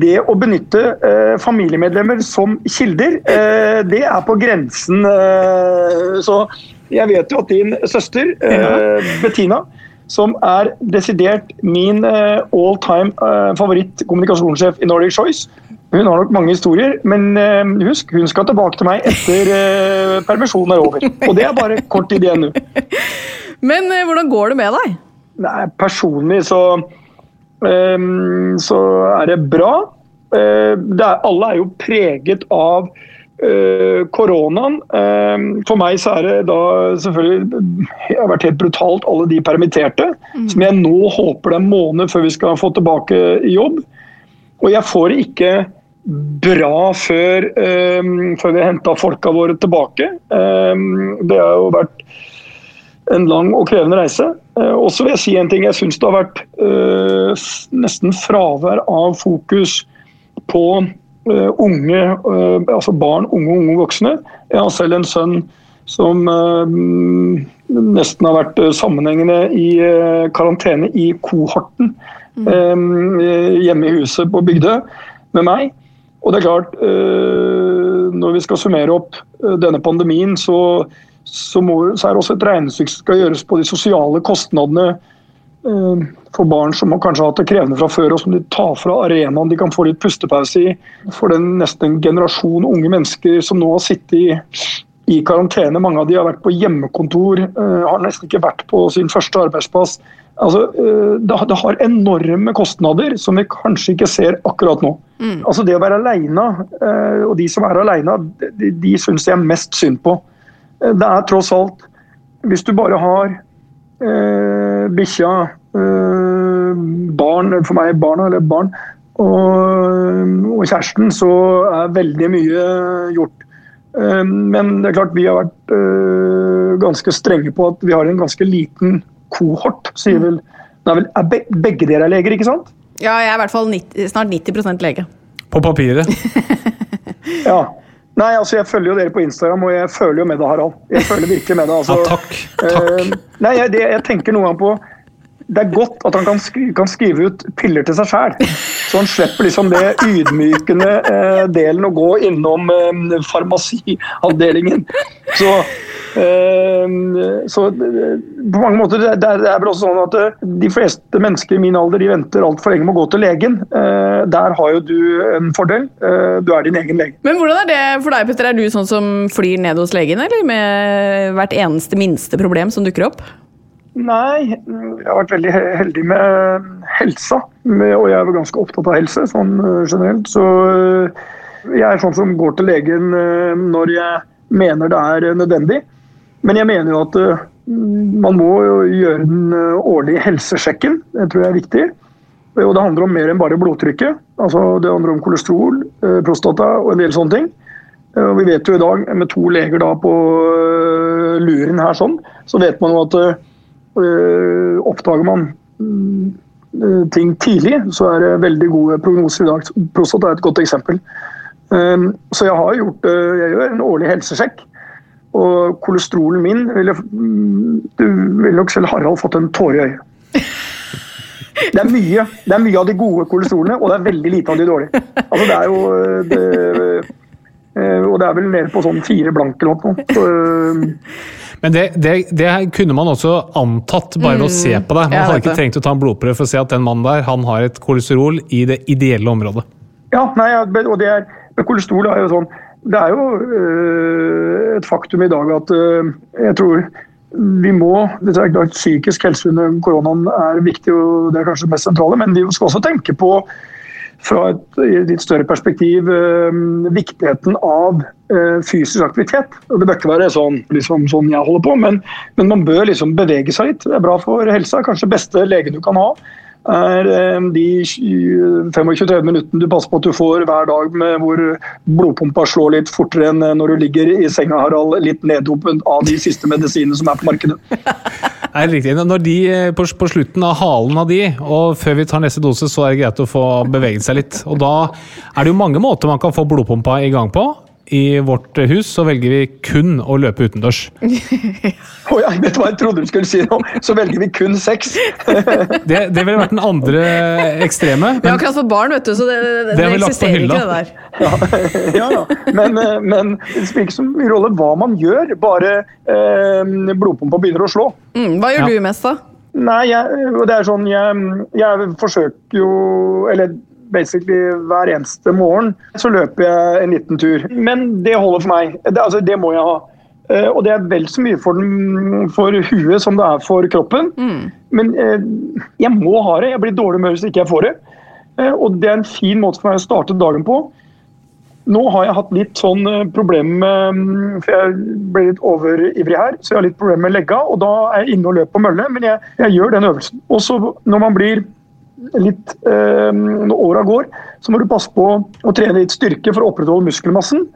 Det å benytte eh, familiemedlemmer som kilder, eh, det er på grensen. Eh, så jeg vet jo at din søster, eh, Bettina, som er desidert min eh, all time eh, favoritt-kommunikasjonssjef i Nordic Choice, hun har nok mange historier, men husk, hun skal tilbake til meg etter permisjonen er over. Og det er bare kort tid igjen nå. Men hvordan går det med deg? Nei, personlig så, så er det bra. Er, alle er jo preget av koronaen. Ehm, for meg så er det da selvfølgelig Det har vært helt brutalt, alle de permitterte. Som jeg nå håper det er en måned før vi skal få tilbake i jobb. Og jeg får det ikke bra før, um, før vi henta folka våre tilbake. Um, det har jo vært en lang og krevende reise. Uh, og så vil jeg si en ting. Jeg syns det har vært uh, nesten fravær av fokus på eh, unge, eh, altså barn, unge unge voksne. Jeg har selv en sønn som eh, nesten har vært eh, sammenhengende i eh, karantene i kohorten eh, hjemme i huset på Bygdøy med meg. Og det er klart, eh, når vi skal summere opp eh, denne pandemien, så, så, må, så er det også et regnestykke som skal gjøres på de sosiale kostnadene eh, for barn som har kanskje hatt det krevende fra før, og som de tar fra arenaen de kan få litt pustepause i. For den nesten en generasjon unge mennesker som nå har sittet i, i karantene. Mange av de har vært på hjemmekontor, eh, har nesten ikke vært på sin første arbeidsplass. Altså, eh, det, har enorme kostnader som vi kanskje ikke ser akkurat nå. Altså Det å være alene, eh, og de som er alene, de, de syns jeg mest synd på. Eh, Det er tross alt Hvis du bare har eh, bikkja, eh, barn, for meg barna eller barn, og, og kjæresten, så er veldig mye gjort. Eh, Men det er klart vi har vært eh, ganske strenge på at vi har en ganske liten kohort, sier vel det er vel, er Begge dere er leger, ikke sant? Ja, jeg er i hvert fall 90, snart 90% lege. På papiret. Ja. Nei, altså Jeg følger jo dere på Instagram, og jeg føler jo med deg, Harald. Jeg føler virkelig med deg. Altså, Ja, takk. Takk. Eh, nei, jeg, det, jeg tenker noen gang på Det er godt at han kan skrive, kan skrive ut piller til seg sjæl. Så han slipper liksom det ydmykende eh, delen å gå innom eh, farmasiavdelingen. Så, eh, så eh, på mange måter det, det er- vel også sånn at eh, de fleste mennesker i min alder de venter altfor lenge med å gå til legen. Eh, der har jo du en fordel. Du er din egen lege. Men hvordan er det for deg, Petter? Er du sånn som flyr ned hos legen, eller med hvert eneste minste problem som dukker opp? Nei, jeg har vært veldig heldig med helsa. Og jeg er ganske opptatt av helse sånn øh, generelt. Så øh, jeg er sånn som går til legen når jeg mener det er nødvendig. Men jeg mener jo at man må gjøre den årlige helsesjekken. Det tror jeg er viktig. Og det handler om mer enn bare blodtrykket. Altså, det handler om kolesterol, prostata og en del sånne ting. Eh, Og vi vet jo i dag, med to leger da på luren her sånn, så vet man jo at oppdager man mm, øh, ting tidlig, så er det veldig gode prognoser i dag. Prostata er et godt eksempel. Um, Så jeg har gjort jeg gjør en årlig helsesjekk. Og kolesterolen min ville, mm, Du ville nok selv Harald fått en tåre i øyet. Det er mye det er mye av de gode kolesterolene, og det er veldig lite av de dårlige. Altså det er jo det, Og det er vel nede på sånn fire blanke eller noe. Men det, det, det kunne man også antatt bare ved å se på det. Man hadde ikke det. trengt å ta en blodprøve for å se at den mannen der han har et kolesterol i det ideelle området. Ja, nei, og det er, kolesterol er jo sånn Det er jo øh, et faktum i dag at øh, jeg tror vi må det er klart Psykisk helse under koronaen er viktig, og det er kanskje det mest sentrale, men vi skal også tenke på fra et litt større perspektiv øh, viktigheten av øh, fysisk aktivitet. Og Det bør ikke være sånn, liksom, sånn jeg holder på, men, men man bør liksom bevege seg litt. Det er bra for helsa. Kanskje beste legen du kan ha. Er eh, de 25-30 minuttene du passer på at du får hver dag med hvor blodpumpa slår litt fortere enn når du ligger i senga, Harald, litt neddopet av de siste medisinene som er på markedet. Det er riktig. Når de, eh, på, på slutten av halen av de, og før vi tar neste dose, så er det greit å få beveget seg litt. Og da er det jo mange måter man kan få blodpumpa i gang på. I vårt hus så velger vi kun å løpe utendørs. Å ja, vet du hva jeg trodde du skulle si nå? Så velger vi kun sex. Det, det ville vært den andre ekstreme. Vi har akkurat fått barn, vet du, så det, det, Det eksisterer ikke, det der. ja, ja. Men, eh, men det spiller ikke så mye rolle hva man gjør, bare eh, blodpumpa begynner å slå. Mm, hva gjør Ja. du mest, da? Nei, jeg, det er sånn jeg, jeg forsøker jo Eller basically hver eneste morgen så løper jeg en liten tur. Men det holder for meg. Det, altså, det må jeg ha. Uh, og det er vel så mye for, den, for huet som det er for kroppen. Men uh, jeg må ha det. Jeg blir dårlig humør hvis ikke jeg får det. Uh, og det er en fin måte for meg å starte dagen på. Nå har jeg hatt litt sånn problemer med mm, For jeg ble litt overivrig her, så jeg har litt problemer med legga. Og da er jeg inne og løper på mølle, men jeg, jeg gjør den øvelsen. Og så når man blir litt eh, Når åra går, så må du passe på å trene litt styrke for å opprettholde muskelmassen.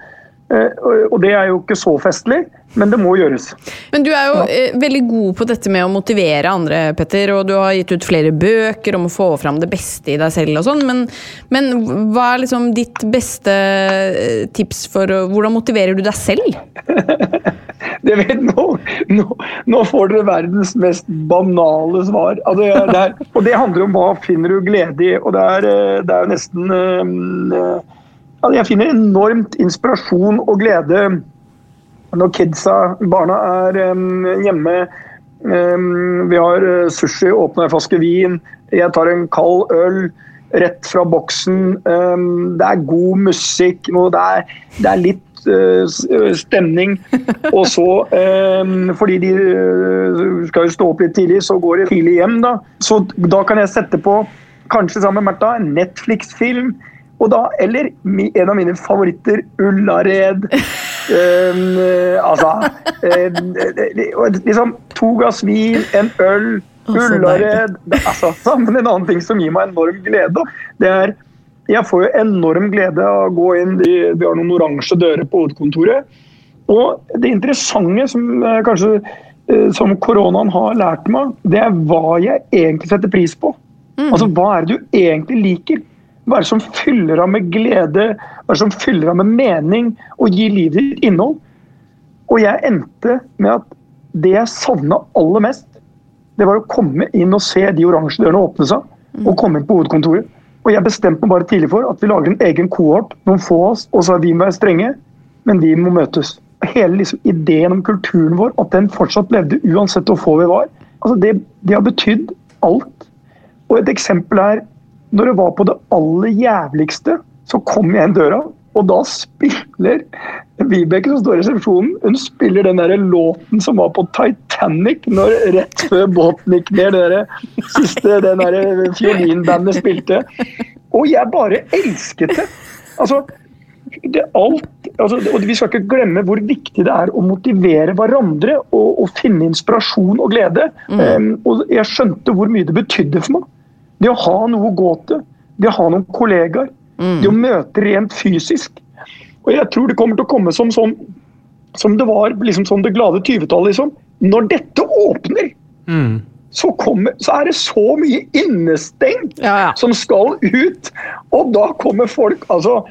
Eh, og- det er jo ikke så festlig, men det må gjøres. Men du er jo eh, veldig god på dette med å motivere andre, Petter. Og du har gitt ut flere bøker om å få fram det beste i deg selv og sånn. Men, men hva er liksom ditt beste eh, tips for Hvordan motiverer du deg selv? Det vet nå, nå, nå får dere verdens mest banale svar. Altså, ja, det er, og det handler om hva finner du glede i. Og det er, eh, det er jo nesten eh, altså, Jeg finner enormt inspirasjon og glede når kidsa, barna, er eh, hjemme. Eh, vi har eh, sushi, åpner en flaske vin, jeg tar en kald øl. Rett fra boksen. Eh, Det er god musikk. Det er, det er litt eh, stemning. Og så, eh, fordi de eh, skal jo stå opp litt tidlig, så går de tidlig hjem. Da Så da kan jeg sette på, kanskje sammen med Märtha, en Netflix-film. Og da, eller en av mine favoritter, Ullared. Um, altså eh, eh, liksom To glass vin, en øl, Ullared altså, sammen En annen ting som gir meg enorm glede, det er Jeg får jo enorm glede av å gå inn i, Vi har noen oransje dører på hovedkontoret. Og det interessante som eh, kanskje eh, som koronaen har lært meg, det er hva jeg egentlig setter pris på. Altså hva er det du egentlig liker? Hva er det som fyller av med glede, hva er det som fyller av med mening og gir livet ditt innhold? Og jeg endte med at det jeg savna aller mest, det var å komme inn og se de oransje dørene åpne seg, og komme inn på hovedkontoret. Og jeg bestemte meg bare tidlig for at vi lager en egen kohort, noen få av oss, og så er vi være strenge, men vi må møtes. Hele liksom, ideen om kulturen vår, at den fortsatt levde uansett hvor få vi var, altså det, det har betydd alt. Og et eksempel er når det var på det aller jævligste, så kom jeg inn døra, og da spiller Vibeke, som står i resepsjonen, hun spiller den der låten som var på Titanic når rett før båten gikk ned. Det der siste den der fiolinbandet spilte. Og jeg bare elsket det. Altså, det alt, altså, og Vi skal ikke glemme hvor viktig det er å motivere hverandre og, og finne inspirasjon og glede. Um, og Jeg skjønte hvor mye det betydde for meg. Det å ha noe å gå til, det å ha noen kollegaer, det å møte rent fysisk. Og jeg tror det kommer til å komme som, sånn, som det var liksom som det glade 20-tallet. Liksom. Når dette åpner, så, kommer, så er det så mye innestengt Ja, ja. som skal ut. Og da kommer folk Altså,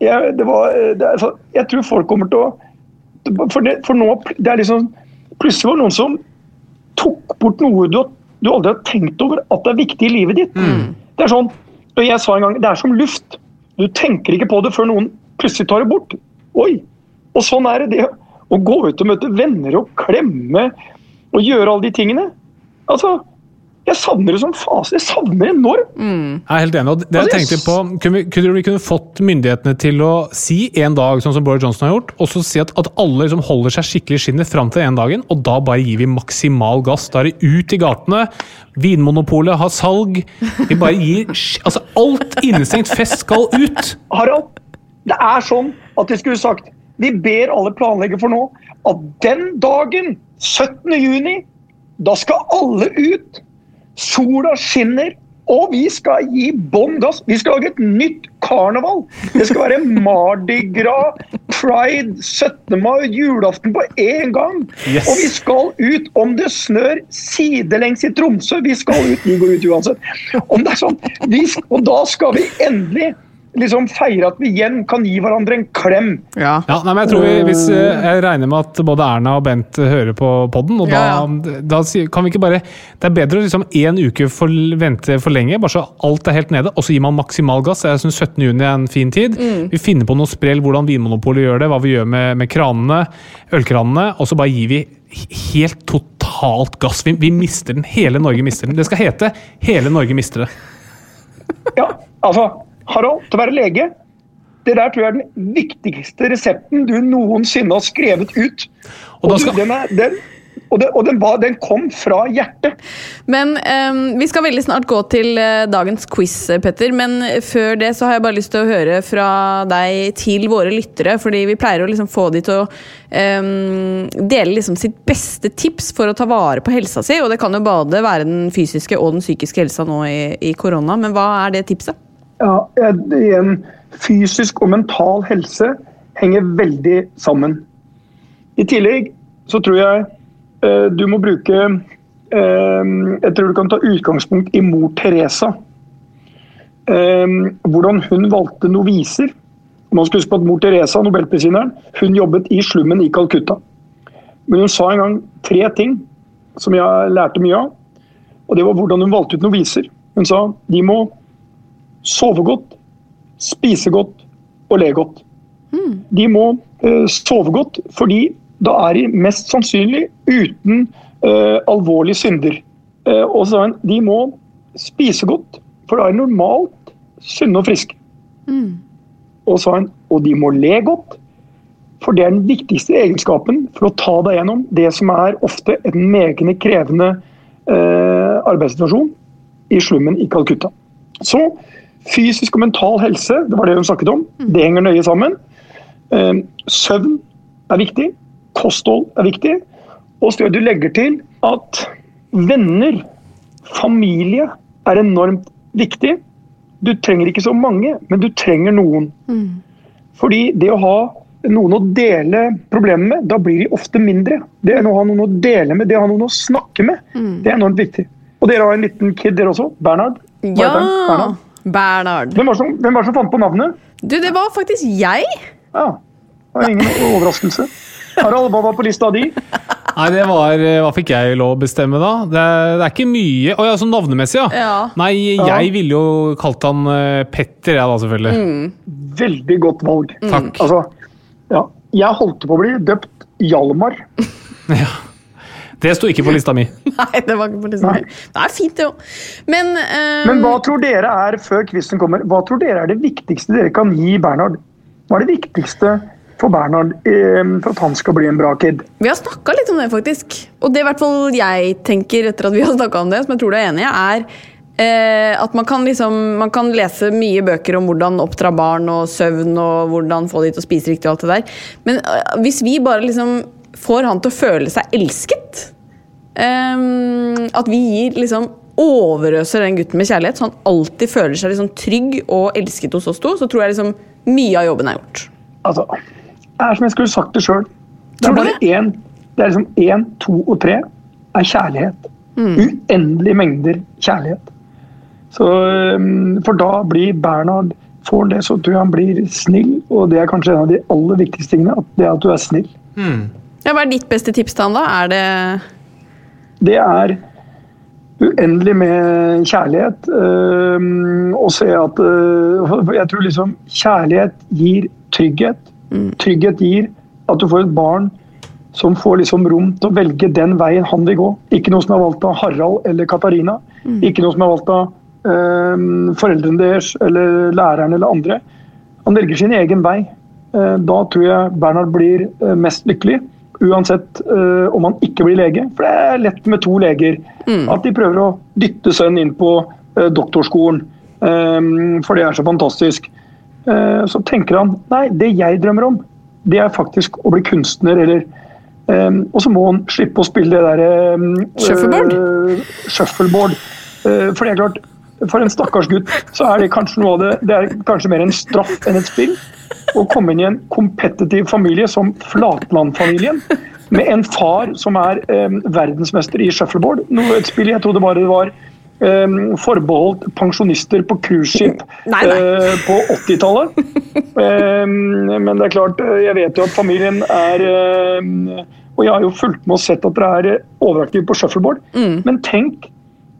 jeg, det var, det altså, jeg tror folk kommer til å For, det, for nå det er liksom Plutselig var det noen som tok bort noe du, du aldri har tenkt over at det er viktig i livet ditt. Det er sånn, og jeg sa en gang, det er som luft. Du tenker ikke på det før noen plutselig tar det bort. Oi! Og sånn er det det å gå ut og møte venner og klemme og gjøre alle de tingene. Altså, jeg savner det som fase. Jeg savner det enormt. Jeg er helt enig. og det jeg tenkte på, kunne vi, kunne vi kunne fått myndighetene til å si en dag, sånn som Boris Johnson har gjort, og så si at, at alle liksom holder seg skikkelig i skinnet fram til den dagen, og da bare gir vi maksimal gass. Da er det ut i gatene. Vinmonopolet har salg. Vi bare gir Altså, alt innestengt fest skal ut! Harald, det er sånn at de skulle sagt Vi ber alle planlegge for nå at den dagen, 17. juni, da skal alle ut. Sola skinner, Og vi skal gi bånn gass. Vi skal lage et nytt karneval. Det skal være Mardi Gras, pride, 17. mai, julaften på én gang. Yes. Og vi skal ut om det snør sidelengs i Tromsø. Vi skal ut, vi går ut uansett. Om det er sånn, vi, og da skal vi endelig liksom feire at vi igjen kan gi hverandre en klem. Ja. Ja, nei, men jeg tror vi, hvis, eh, jeg regner med at både Erna og Bent hører på podden, og da, Ja, da kan vi ikke bare Det er bedre å liksom én uke for, vente for lenge, bare så alt er helt nede, og så gir man maksimal gass. Jeg syns 17. juni er en fin tid. Vi finner på noe sprell, hvordan Vinmonopolet gjør det, hva vi gjør med, med kranene, ølkranene, og så bare gir vi helt totalt gass. Vi, vi mister den. Hele Norge mister den. Det skal hete 'Hele Norge mister det'. Ja, altså, Harald, til å være lege det der tror jeg er den viktigste resepten du noensinne har skrevet ut. Og Og, skal- du, den, er, den, og, den, og den, var, den kom fra hjertet. Men um, vi skal veldig snart gå til uh, dagens quiz, Petter. Men før det så har jeg bare lyst til å høre fra deg til våre lyttere. Fordi vi pleier å liksom få de til å um, dele liksom sitt beste tips for å ta vare på helsa si. Og det kan jo både være den fysiske og den psykiske helsa nå i, i korona. Men hva er det tipset? Ja, igjen, fysisk og mental helse henger veldig sammen. I tillegg så tror jeg eh, du må bruke eh, Jeg tror du kan ta utgangspunkt i mor Teresa. Eh, hvordan hun valgte noviser. Man skal huske på at Mor Teresa, nobelprisvinneren, hun jobbet i slummen i Calcutta. Men hun sa en gang tre ting som jeg lærte mye av. Og det var hvordan hun valgte ut noviser. Hun sa de må sove godt, spise godt og le godt. De må uh, sove godt, fordi da er de mest sannsynlig uten uh, alvorlige synder. Uh, og så de må spise godt, for da er de normalt sunne og friske. Og så og de må le godt, for det er den viktigste egenskapen for å ta deg gjennom det som er ofte en megende krevende arbeidssituasjon i slummen i Calcutta. Så fysisk og mental helse, det var det hun snakket om, det henger nøye sammen. Eh, søvn er viktig, kosthold er viktig, og så du legger til at venner, familie, er enormt viktig. Du trenger ikke så mange, men du trenger noen. Fordi det å ha noen å dele problemene med, da blir de ofte mindre. Det å ha noen å dele med, det å ha noen å snakke med, det er enormt viktig. Og dere har en liten kid dere også, Bernhard. Ja! Bernhard. Bernhard. Hvem var det som, hvem var som fant på navnet? Du, det var faktisk jeg! Ja, det var ingen overraskelse. Harald, hva var på lista di? Nei, det var eh, Hva fikk jeg lov å bestemme, da? Det er, det er ikke mye Å ja, sånn navnemessig, ja. Ja. Nei, jeg ville jo kalt han eh, Petter, jeg da, selvfølgelig. Veldig godt valg. Takk. Altså, ja, jeg holdt på å bli døpt Hjalmar. Det sto ikke på lista mi. Nei, det var ikke på lista mi. Det er fint, det òg. Men, um... Men hva tror dere er før quizen kommer, hva tror dere er det viktigste dere kan gi Bernhard? Hva er det viktigste for Bernhard eh, for at han skal bli en bra kid? Vi har snakka litt om det, faktisk. Og det i hvert fall jeg tenker etter at vi har snakka om det, som jeg tror du er enig i, er eh, at man kan, liksom, man kan lese mye bøker om hvordan oppdra barn og søvn og hvordan få de til å spise riktig og alt det der. Men eh, hvis vi bare liksom får han til å føle seg elsket Um, At vi gir liksom overøser den gutten med kjærlighet, så han alltid føler seg liksom trygg og elsket hos oss to, så tror jeg liksom mye av jobben er gjort. Altså, det er som jeg skulle sagt det sjøl. Det er bare én. Det er liksom én, to og tre er kjærlighet. Uendelige mengder kjærlighet. Så, um, for da blir Bernhard Får han det, så tror jeg han blir snill, og det er kanskje en av de aller viktigste tingene. At det er at du er snill. Ja, hva er ditt beste tips til han, da? Er det det er uendelig med kjærlighet. å og se at øh, Jeg tror liksom kjærlighet gir trygghet. Trygghet gir at du får et barn som får liksom rom til å velge den veien han vil gå. Ikke noe som er valgt av Harald eller Katarina. Ikke noe som er valgt av øhm, foreldrene deres eller læreren eller andre. Han velger sin egen vei. Eh, Da tror jeg Bernhard blir eh, mest lykkelig. Uansett uh, om han ikke blir lege. For det er lett med to leger. At de prøver å dytte sønnen inn på uh, doktorskolen. um, For det er så fantastisk. Uh, Så tenker han nei, det jeg drømmer om, det er faktisk å bli kunstner eller um, Og så må han slippe å spille det derre Shuffleboard? shuffleboard. Eh, For det er klart, for en stakkars gutt så er det kanskje noe av det Det er kanskje mer en straff enn et spill. Å komme inn i en kompetitiv familie som Flatland-familien. Med en far som er eh, verdensmester i shuffleboard. Noe et spill jeg trodde bare var Um, forbeholdt pensjonister på cruiseskip eh, på 80-tallet. Um, men det er klart, eh, jeg vet jo at familien er eh, Og jeg har jo fulgt med og sett at dere er eh, overaktive på shuffleboard. Mm. Men tenk,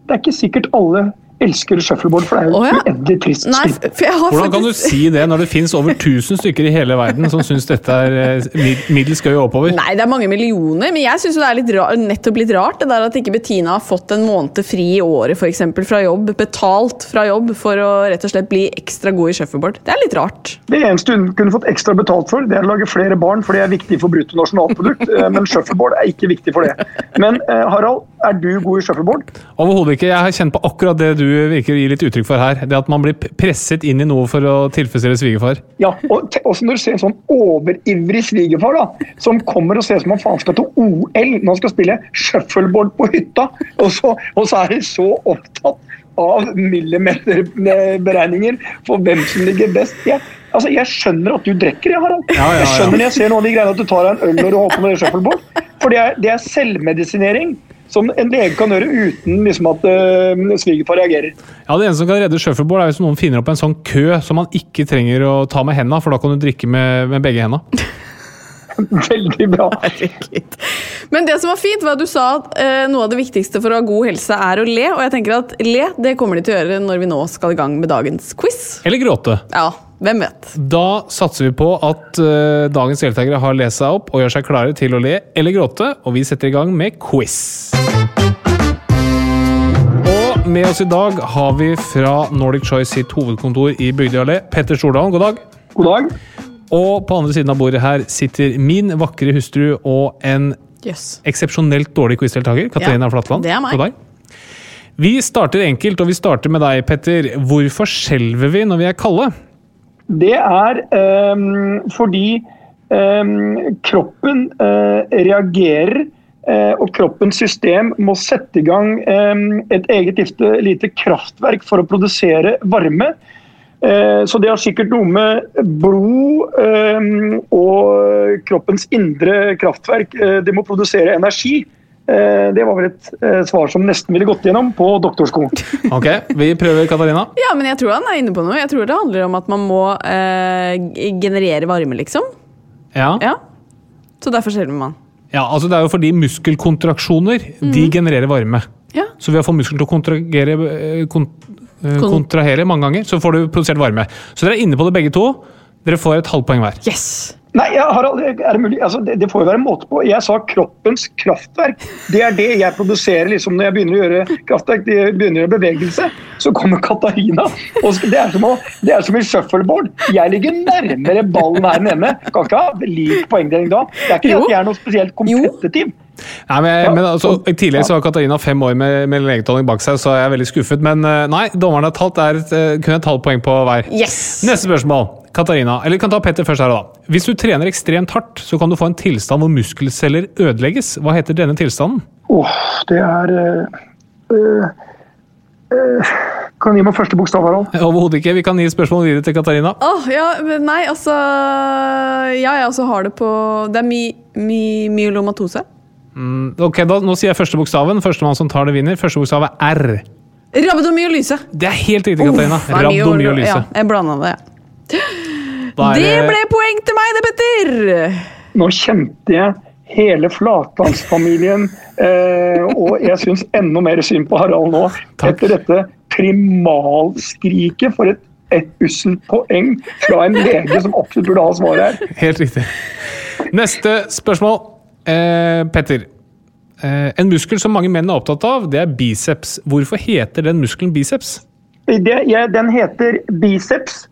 det er ikke sikkert alle elsker shuffleboard, for det er jo oh, ja. uendelig trist Nei, for jeg har Hvordan kan du si det når det finnes over 1000 stykker i hele verden som syns dette er eh, middels gøy oppover? Nei, det er mange millioner, men jeg syns det er litt ra nettopp litt rart det der at ikke Bettina har fått en måned fri i året for eksempel, fra jobb, betalt fra jobb, for å rett og slett bli ekstra god i shuffleboard. Det er litt rart. Det eneste hun kunne fått ekstra betalt for, det er å lage flere barn, for det er viktig for bruttonasjonalprodukt. eh, Men shuffleboard er ikke viktig for det. Men eh, Harald, er du god i shuffleboard? Overhodet ikke. Jeg har kjent på akkurat det du virker å gi litt uttrykk for her. Det at man blir presset inn i noe for å tilfredsstille svigerfar. Ja, og også når du ser en sånn overivrig svigerfar da, som kommer og ser ut som han faen skal til OL når han skal spille shuffleboard på hytta, og så, og så er de så opptatt av millimeterberegninger for hvem som ligger best. Jeg, altså, jeg skjønner at du drikker, jeg, Harald. Ja, ja, ja. Jeg skjønner når jeg ser noen av de greiene at du tar deg en øl når du holder på med shuffleboard. For det er, det er selvmedisinering som en lege kan gjøre uten liksom, at uh, svigerfar reagerer. Ja, Det eneste som kan redde shuffleboard, er hvis noen finner opp en sånn kø som man ikke trenger å ta med henda, for da kan du drikke med, med begge henda. Veldig bra. Herregud. Men det som var fint, var at du sa at uh, noe av det viktigste for å ha god helse er å le. Og jeg tenker at le det kommer de til å gjøre når vi nå skal i gang med dagens quiz. Eller gråte. Ja, hvem vet? Da satser vi på at uh, dagens deltakere har lest seg opp og gjør seg klare til å le eller gråte, og vi setter i gang med quiz. Og med oss i dag har vi fra Nordic Choice sitt hovedkontor i Bygdøy allé, Petter Stordalen. God dag. God dag. Og på andre siden av bordet her sitter min vakre hustru og en yes. eksepsjonelt dårlig quizdeltaker, Katarina Ja, Flatland. det er meg. God dag. Vi starter enkelt, og vi starter med deg, Petter. Hvorfor skjelver vi når vi er kalde? Det er um, fordi um, kroppen uh, reagerer, uh, og kroppens system må sette i gang um, et eget lite, lite kraftverk for å produsere varme. Uh, Så det har sikkert noe med blod og kroppens indre kraftverk. Det må produsere energi. Eh, Det var vel et eh, svar som nesten ville gått gjennom på doktorskolen. Ok, vi prøver, Katarina. Ja, men jeg tror han er inne på noe. Jeg tror det handler om at man må eh, generere varme, liksom. Ja. Ja. Så derfor skjelver man. ja, altså Det er jo fordi muskelkontraksjoner de genererer varme. Ja. Så ved å få muskelen til å kontragere, eh, kon, eh, Kon- kontrahere mange ganger, så får du produsert varme. Så dere er inne på det begge to. Dere får et halvt poeng hver. Yes! Nei, Harald, er det mulig? Altså, det, det får jo være en måte på. Jeg sa kroppens kraftverk. Det er det jeg produserer liksom, når jeg begynner å gjøre kraftverk. Det begynner å gjøre bevegelse. Så kommer Katarina. Og skal, det, er som å, det er som i shuffleboard. Jeg ligger nærmere ballen her nede. Kan ikke ha lik poengdeling da. Det er ikke Jo. at jeg er noe spesielt kompetitiv. Nei, men, men altså, Tidligere så har Katarina fem år med, med legeutdanning bak seg, så jeg er veldig skuffet. Men eh, nei, dommerne har talt er et, eh, kun et halvt poeng på hver. Yes! Neste spørsmål. Katarina, eller vi kan ta Petter først her da. Hvis du trener ekstremt hardt, så kan du få en tilstand hvor muskelceller ødelegges. Hva heter denne tilstanden? Åh, det er øh, øh, Kan gi meg første bokstav, Harald? Overhodet ikke. Vi kan gi spørsmål videre til Katarina. Åh, ja, nei, altså Ja, jeg også har det på Det er my, my, myelomatose. Ok, da, Nå sier jeg første bokstaven. Førstemann som tar det, vinner. Første bokstav er R. Rabdomyolyse. Det er helt riktig, Katarina. Myolo- Rabdomyolyse. Ja, jeg blanda det. Da er Det ble poeng til meg, det, Petter! Nå kjente jeg hele Flatlandsfamilien, eh, og jeg syns enda mer synd på Harald nå. Takk. Etter dette primalskriket for et, et usselt poeng fra en lege som absolutt burde ha svaret her. Helt riktig. Neste spørsmål. Eh, Petter. Eh, en muskel som mange menn er opptatt av, det er biceps. Hvorfor heter den muskelen biceps? Det, ja, den heter biceps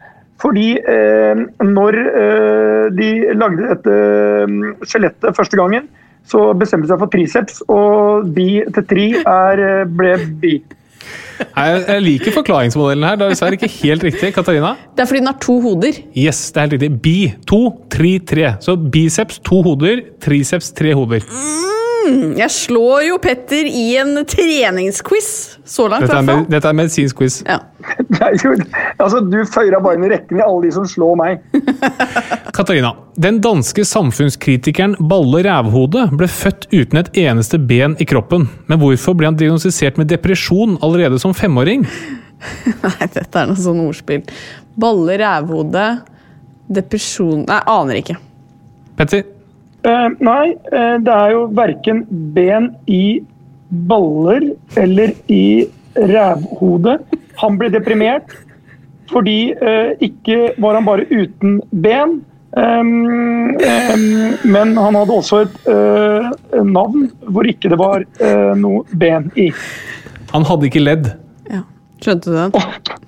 fordi eh, når eh, de lagde dette eh, skjelettet første gangen, så bestemte de seg for triceps, og bi til tri er, eh, ble bi. Jeg, jeg liker forklaringsmodellen her. Det er dessverre ikke helt riktig. Katarina? Det er fordi den har to hoder. Yes, det er helt riktig. Bi. To, tri, tre. Så biceps to hoder, triceps tre hoder. Jeg slår jo Petter i en treningsquiz så langt. i Dette er, hvert fall. med, dette er medisinsk quiz. Ja. Det jo, altså, du føyer bare inn i rekken i alle de som slår meg. Katarina. Den danske samfunnskritikeren Balle Rævhode ble født uten et eneste ben i kroppen. Men hvorfor ble han diagnostisert med depresjon allerede som femåring? Nei, dette er noe sånn ordspill. Balle, rævhode, depresjon Nei, aner ikke. Petter? Eh, nei, eh, det er jo verken ben i baller eller i rævhodet. Han ble deprimert fordi eh, ikke var han bare uten ben. ehm, ehm, men han hadde også et eh, navn hvor ikke det var eh, noe ben i. Han hadde ikke ledd. Ja. Skjønte du den? Faen.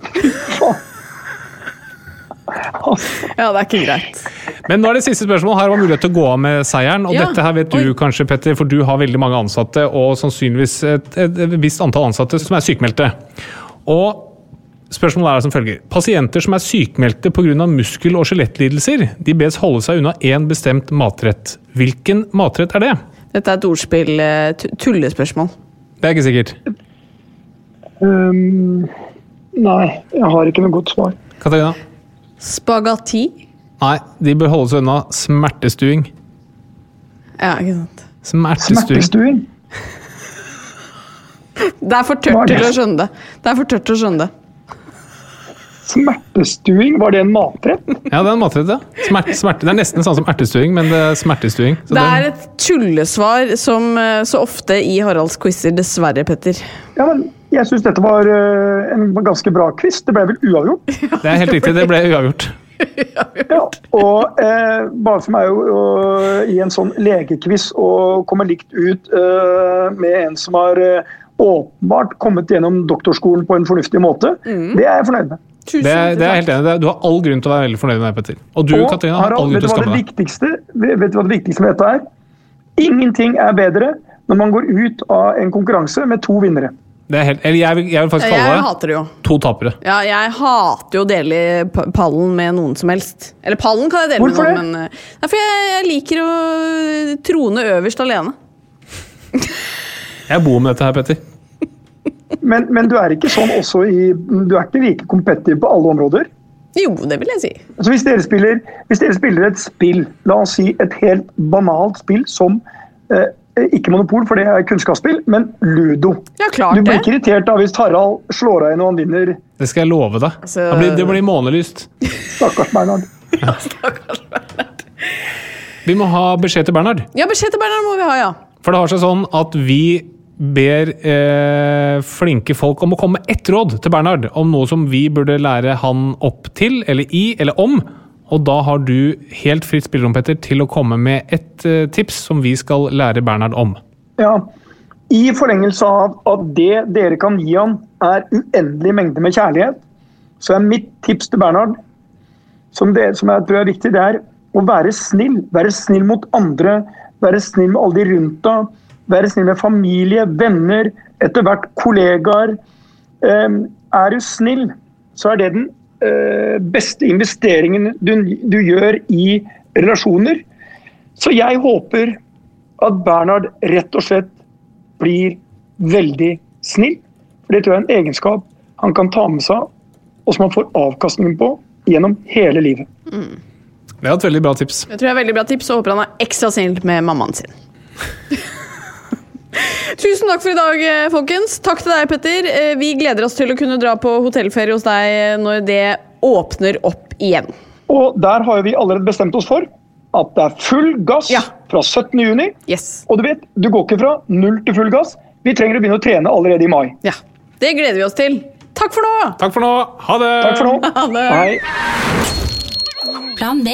Ja, det er ikke greit. Men nå er det siste spørsmål. Her var mulighet til å gå av med seieren. Og Ja. dette her vet du Oi. kanskje, Petter, for du har veldig mange ansatte, og sannsynligvis et, et, et visst antall ansatte som er sykemeldte. Og spørsmålet er som følger. Pasienter som er sykemeldte pga. muskel- og skjelettlidelser, de bes holde seg unna én bestemt matrett. Hvilken matrett er det? Dette er et ordspill. eh, tu- Tullespørsmål. Det er ikke sikkert. Um, nei, jeg har ikke noe godt svar. Katarina? Spagatti. Nei, de bør holde seg unna smertestuing. Ja, ikke sant. Smertestuing. Smertestuing? Det er for tørt til å skjønne det. Det er for tørt til å skjønne det. Smertestuing, var det en matrett? Ja, det er en matrett, ja. Smerte, smerte. Det er nesten sånn som ertestuing, men det er smertestuing. Så Det er et tullesvar som eh, så ofte i Haralds quizer, dessverre, Petter. Ja, men jeg syns dette var eh, en ganske bra quiz. Det ble vel uavgjort? det er helt riktig, det ble uavgjort. Ja, og eh, bare for meg å, gi i en sånn legequiz å komme likt ut eh, med en som har eh, åpenbart kommet gjennom doktorskolen på en fornuftig måte, det er jeg fornøyd med. Tusen Det, er- det er helt enig. Du har all grunn til å være veldig fornøyd med det, Petter. Og du, Og Katarina, har all grunn til å skamme deg. vet du hva det viktigste med dette er? Ingenting er bedre når man går ut av en konkurranse med to vinnere. Det er helt, eller jeg, vil, jeg vil faktisk Jeg kalle det hater det jo. to tapere. Ja, jeg hater jo å dele pallen med noen som helst. Eller pallen kan jeg dele Hvorfor med det? noen, men eh, det er fordi jeg, jeg liker å trone øverst alene. Jeg bor med dette her, Petter. Men, men du er ikke sånn også i Du er ikke like competitive på alle områder. Jo, det vil jeg si. Altså hvis, dere spiller, hvis dere spiller et spill, la oss si et helt banalt spill som eh, ikke Monopol, for det er kunnskapsspill, men Ludo. Ja, klart Du blir ikke irritert da hvis Harald slår deg inn og han vinner. Det skal jeg love deg. Altså- Det blir, det blir månelyst. Stakkars Bernhard. Vi må ha beskjed til Bernhard. Ja, beskjed til Bernhard må vi ha, ja. For det har seg sånn at vi ber eh, flinke folk om å komme med ett råd til Bernhard om noe som vi burde lære han opp til, eller i, eller om. Og da har du helt fritt spillerom, Petter, til å komme med et eh, tips som vi skal lære Bernhard om. Ja. I forlengelse av at det dere kan gi han er uendelig mengde med kjærlighet, så er mitt tips til Bernhard, som, det, som jeg tror er viktig, det er å være snill. Være snill mot andre, være snill med alle de rundt deg. Være snill med familie, venner, etter hvert kollegaer. Eh, er du snill, så er det den beste investeringen du, du gjør i relasjoner. Så jeg håper at Bernhard rett og slett blir veldig snill. For Det tror jeg er en egenskap han kan ta med seg, og som han får avkastningen på gjennom hele livet. Det er et veldig bra tips. Det tror jeg er veldig bra tips, og håper han er ekstra snill med mammaen sin. Tusen takk for i dag, eh, folkens. Takk til deg, Petter. Eh, Vi gleder oss til å kunne dra på hotellferie hos deg når det åpner opp igjen. Og der har vi allerede bestemt oss for at det er full gass Ja. fra 17. juni. Yes. Og du vet, du går ikke fra null til full gass. Vi trenger å begynne å trene allerede i mai. Ja. Det gleder vi oss til. Takk for nå! Takk for nå. Ha det! Takk for nå. Ha det. Hei. Plan B.